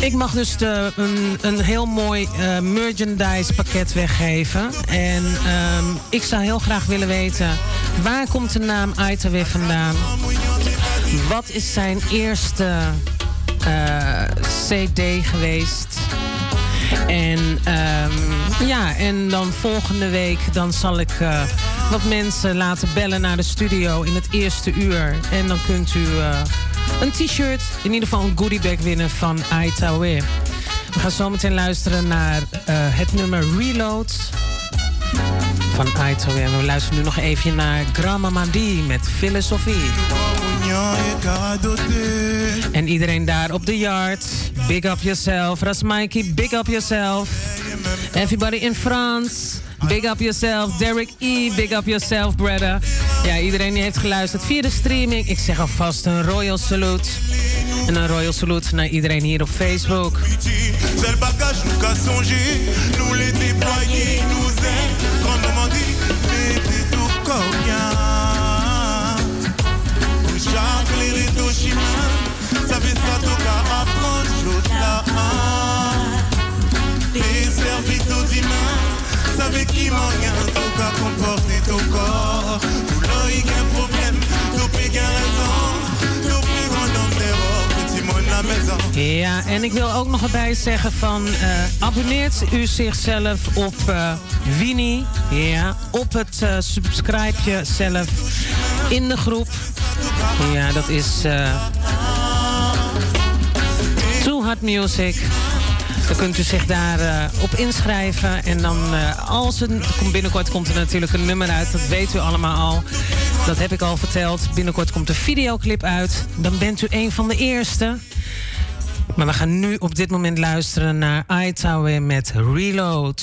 ik mag dus de, een, een heel mooi eh, merchandise pakket weggeven. En ehm, ik zou heel graag willen weten... waar komt de naam Aita weer vandaan? Wat is zijn eerste eh, CD geweest? En ehm, ja, en dan volgende week dan zal ik eh, wat mensen laten bellen naar de studio in het eerste uur. En dan kunt u eh, een t-shirt, in ieder geval een goodiebag winnen van Aitawe. We gaan zo meteen luisteren naar eh, het nummer Reload van Aitawe. En we luisteren nu nog even naar Grandma Mandi met Filosofie. En iedereen daar op de yard, big up yourself. Rasmaiki, big up yourself. Everybody in France, big up yourself. Derek E, big up yourself, brother. Ja, iedereen die heeft geluisterd via de streaming. Ik zeg alvast een royal salute. En een royal salute naar iedereen hier op Facebook. Hiroshima, savez ça tout qu'à apprendre, l'autre là. Les serviteurs d'humains, savez qui manque, tout qu'à comporter ton corps. Tout là, il y a un problème, tout Ja, en ik wil ook nog erbij zeggen van... eh, abonneert u zichzelf op eh Winnie. Ja, op het eh, subscribe jezelf in de groep. Ja, dat is... Too Hot Music. Dan kunt u zich daar op inschrijven. En dan als het binnenkort komt er natuurlijk een nummer uit. Dat weet u allemaal al. Dat heb ik al verteld. Binnenkort komt de videoclip uit. Dan bent u een van de eerste. Maar we gaan nu op dit moment luisteren naar Aitawe met Reload.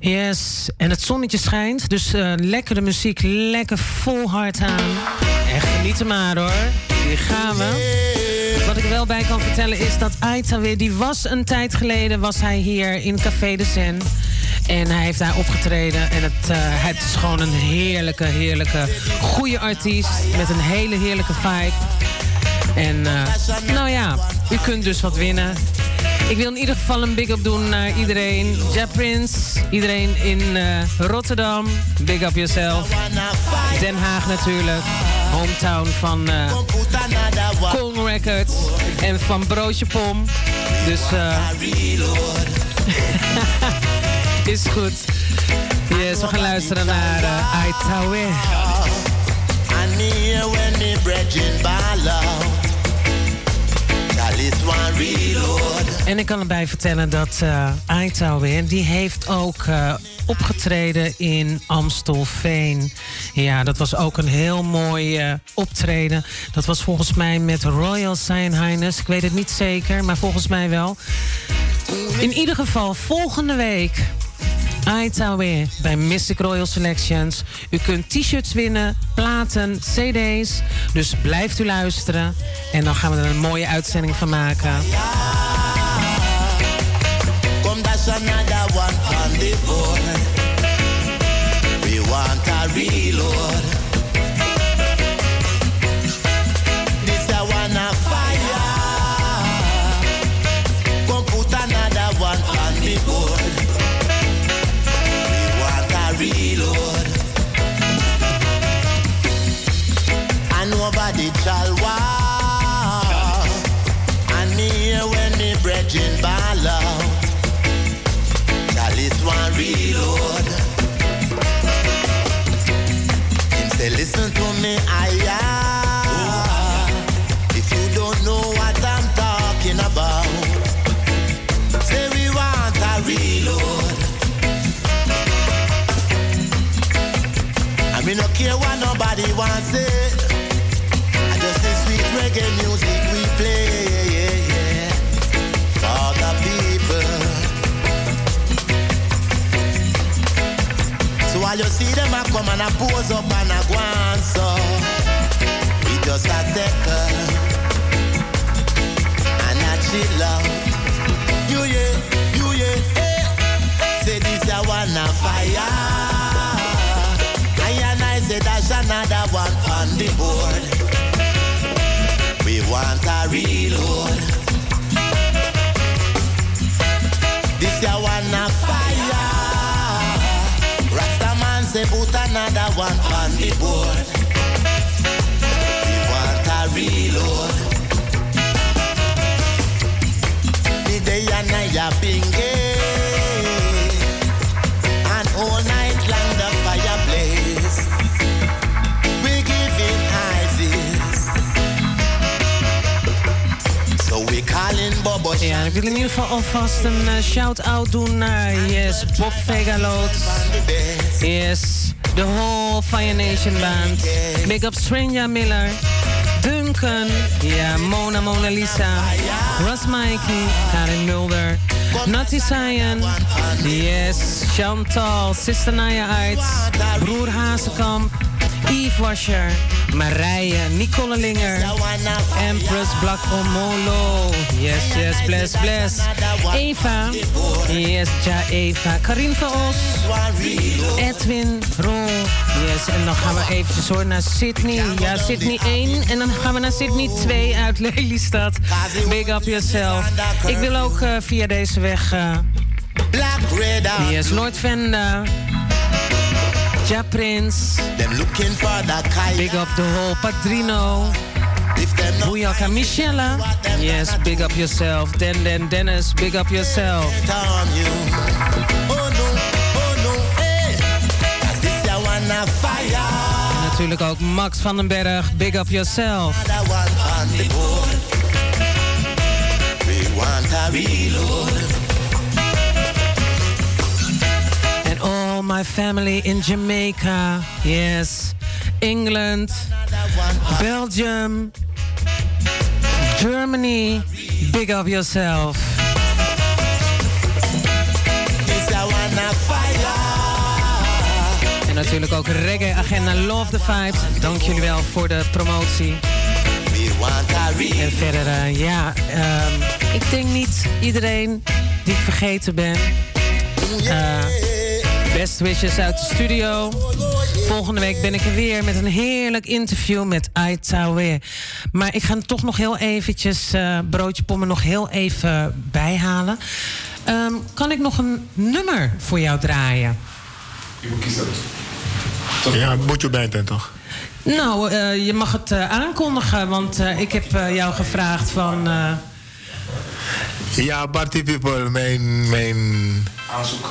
Yes, en het zonnetje schijnt. Dus eh, lekkere muziek, lekker vol hard aan. En genieten maar hoor. Hier gaan we. Wat ik wel bij kan vertellen is dat Aita weer, die was een tijd geleden, was hij hier in Café de Zen. En hij heeft daar opgetreden. En het, eh, is gewoon een heerlijke, heerlijke, goede artiest. Met een hele heerlijke vibe. En eh, nou ja, u kunt dus wat winnen. Ik wil in ieder geval een big up doen naar iedereen. Ja Prince, iedereen in eh, Rotterdam. Big up yourself. Den Haag natuurlijk. Hometown van eh Kong Records. En van Broodje Pom. Dus eh is goed. Yes, we gaan luisteren naar uh, Aitawe. I when the En ik kan erbij vertellen dat uh, Aitauwe, die heeft ook uh, opgetreden in Amstelveen. Ja, dat was ook een heel mooi uh, optreden. Dat was volgens mij met Royal Sein Highness. Ik weet het niet zeker, maar volgens mij wel. In ieder geval, volgende week Aitawe bij Mystic Royal Selections. U kunt t-shirts winnen, platen, cd's. Dus blijft u luisteren. En dan gaan we er een mooie uitzending van maken. That's another one on the board. Him say, listen see them a come and a pose up and a go on, so we just a second and a chill out. You yeah, you yeah, eh. Say this a one a fire. I and I say that's another one on the board. We want a reload. One on the board. We want a reload. The day and night a bingy. And all night long the fire blaze. We giving ISIS. So we calling Bobo Ja, ik wil in ieder geval alvast een uh, shout-out doen naar yes, Bob Vegaloot. Yes, the whole Fire Nation band. Big up Stranger Miller. Duncan, ja, Mona Mona Lisa. Russ Mikey, Karin Mulder. Natty Cyan, yes, Chantal, Sister Naya Arts, Broer Hazekamp, Yves Washer, Marije, Nicole Linger, Empress Black Omolo, yes, yes, bless, bless, Eva, yes, Ja Eva, Karin van Os, Edwin, Ron, yes, en dan gaan we eventjes hoor naar Sydney, ja, Sydney 1, en dan gaan we naar Sydney 2 uit Lelystad, Big Up Yourself. Ik wil ook uh, via deze weg, uh, yes, Noordvenda, Ja Prince. Big up the whole Padrino. Booyaka Michelle. Yes, big up yourself. Den Den Dennis, big up yourself. En natuurlijk ook Max van den Berg, big up yourself. And all my family in Jamaica, yes, England, Belgium, Germany, big up yourself. En natuurlijk ook Reggae Agenda Love the Vibes. Dank jullie wel voor de promotie. En verder, uh, ja, um, ik denk niet iedereen die ik vergeten ben. Uh, best wishes uit de studio. Volgende week ben ik er weer met een heerlijk interview met Aitawe. Maar ik ga toch nog heel eventjes, uh, broodje pommen, nog heel even bijhalen. Um, kan ik nog een nummer voor jou draaien? Je moet kiezen. Ja, moet je bijten toch? Nou, uh, je mag het uh, aankondigen, want uh, ik heb jou gevraagd van. Ja, Party People, mijn, mijn. Aanzoek.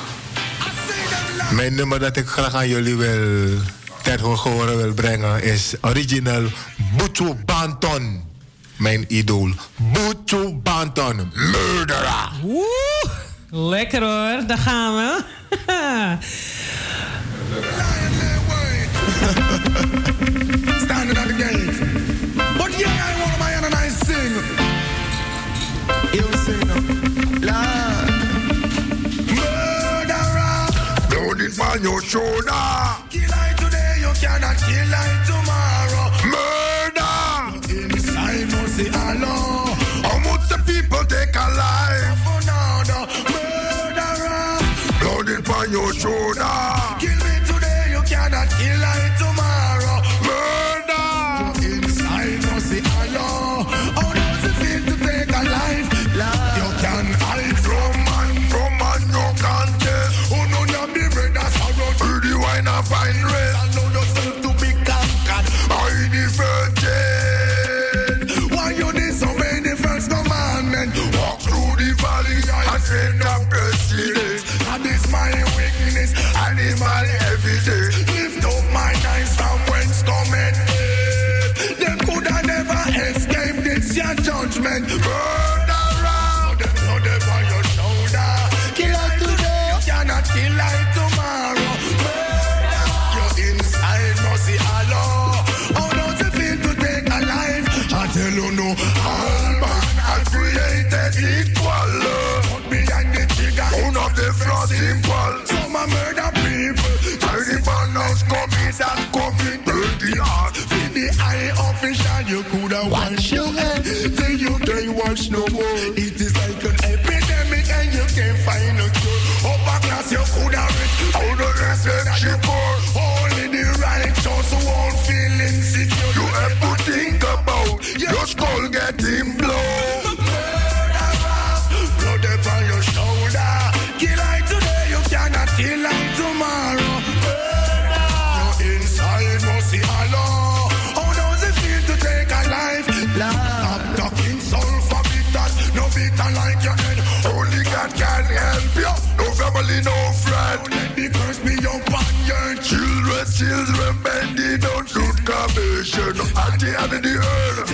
Mijn nummer dat ik graag aan jullie wil ter gehoren wil brengen is original Butu Banton. mijn idool. Buju Banton, murderer. Woe, lekker hoor, daar gaan we. on your shoulder. Kill I today, you cannot kill I. no friend. Don't the curse be upon your Children, children down to commission. At the end of the earth.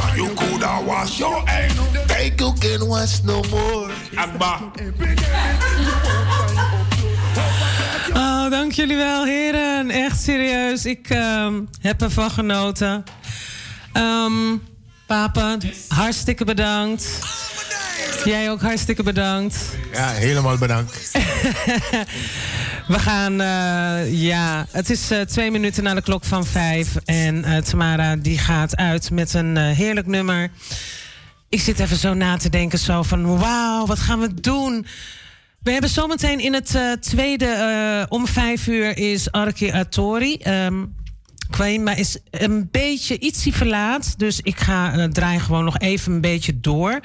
Official, you coulda wash your hand. Think you can wash no more. Abba. Oh, dank jullie wel, heren. Echt serieus. Ik ehm, heb ervan genoten. Ehm papa, hartstikke bedankt. Jij ook hartstikke bedankt. Ja, helemaal bedankt. We gaan, eh, ja, het is eh, twee minuten na de klok van vijf. En eh, Tamara die gaat uit met een heerlijk nummer. Ik zit even zo na te denken, zo van wauw, wat gaan we doen? We hebben zometeen in het tweede, om vijf uur is Arki Atori. Kwaima is een beetje ietsie verlaat. Dus ik ga uh, draai gewoon nog even een beetje door.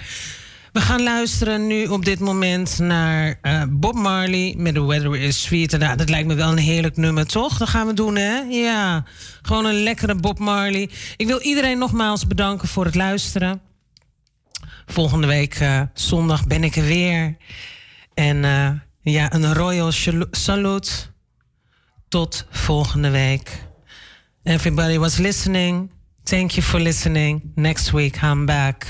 We gaan luisteren nu op dit moment naar uh, Bob Marley met The Weather is Sweet. Nou, dat lijkt me wel een heerlijk nummer, toch? Dat gaan we doen, hè? Ja, gewoon een lekkere Bob Marley. Ik wil iedereen nogmaals bedanken voor het luisteren. Volgende week uh, zondag ben ik er weer. En uh, ja, een royal salute. Tot volgende week. Everybody was listening. Thank you for listening. Next week, I'm back.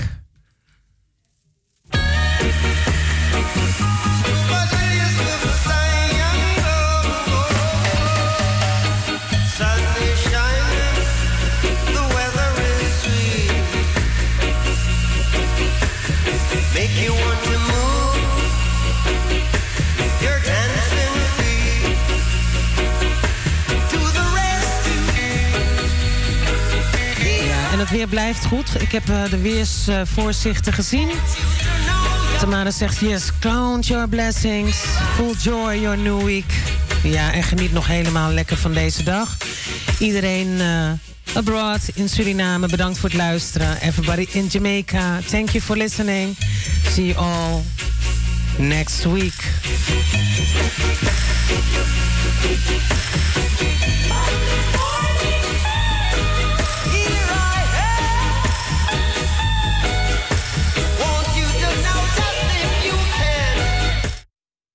Weer blijft goed. Ik heb eh, de weersvoorzichten gezien. Tamara zegt yes, count your blessings. Full joy your new week. Ja, en geniet nog helemaal lekker van deze dag. Iedereen eh, abroad in Suriname, bedankt voor het luisteren. Everybody in Jamaica, thank you for listening. See you all next week.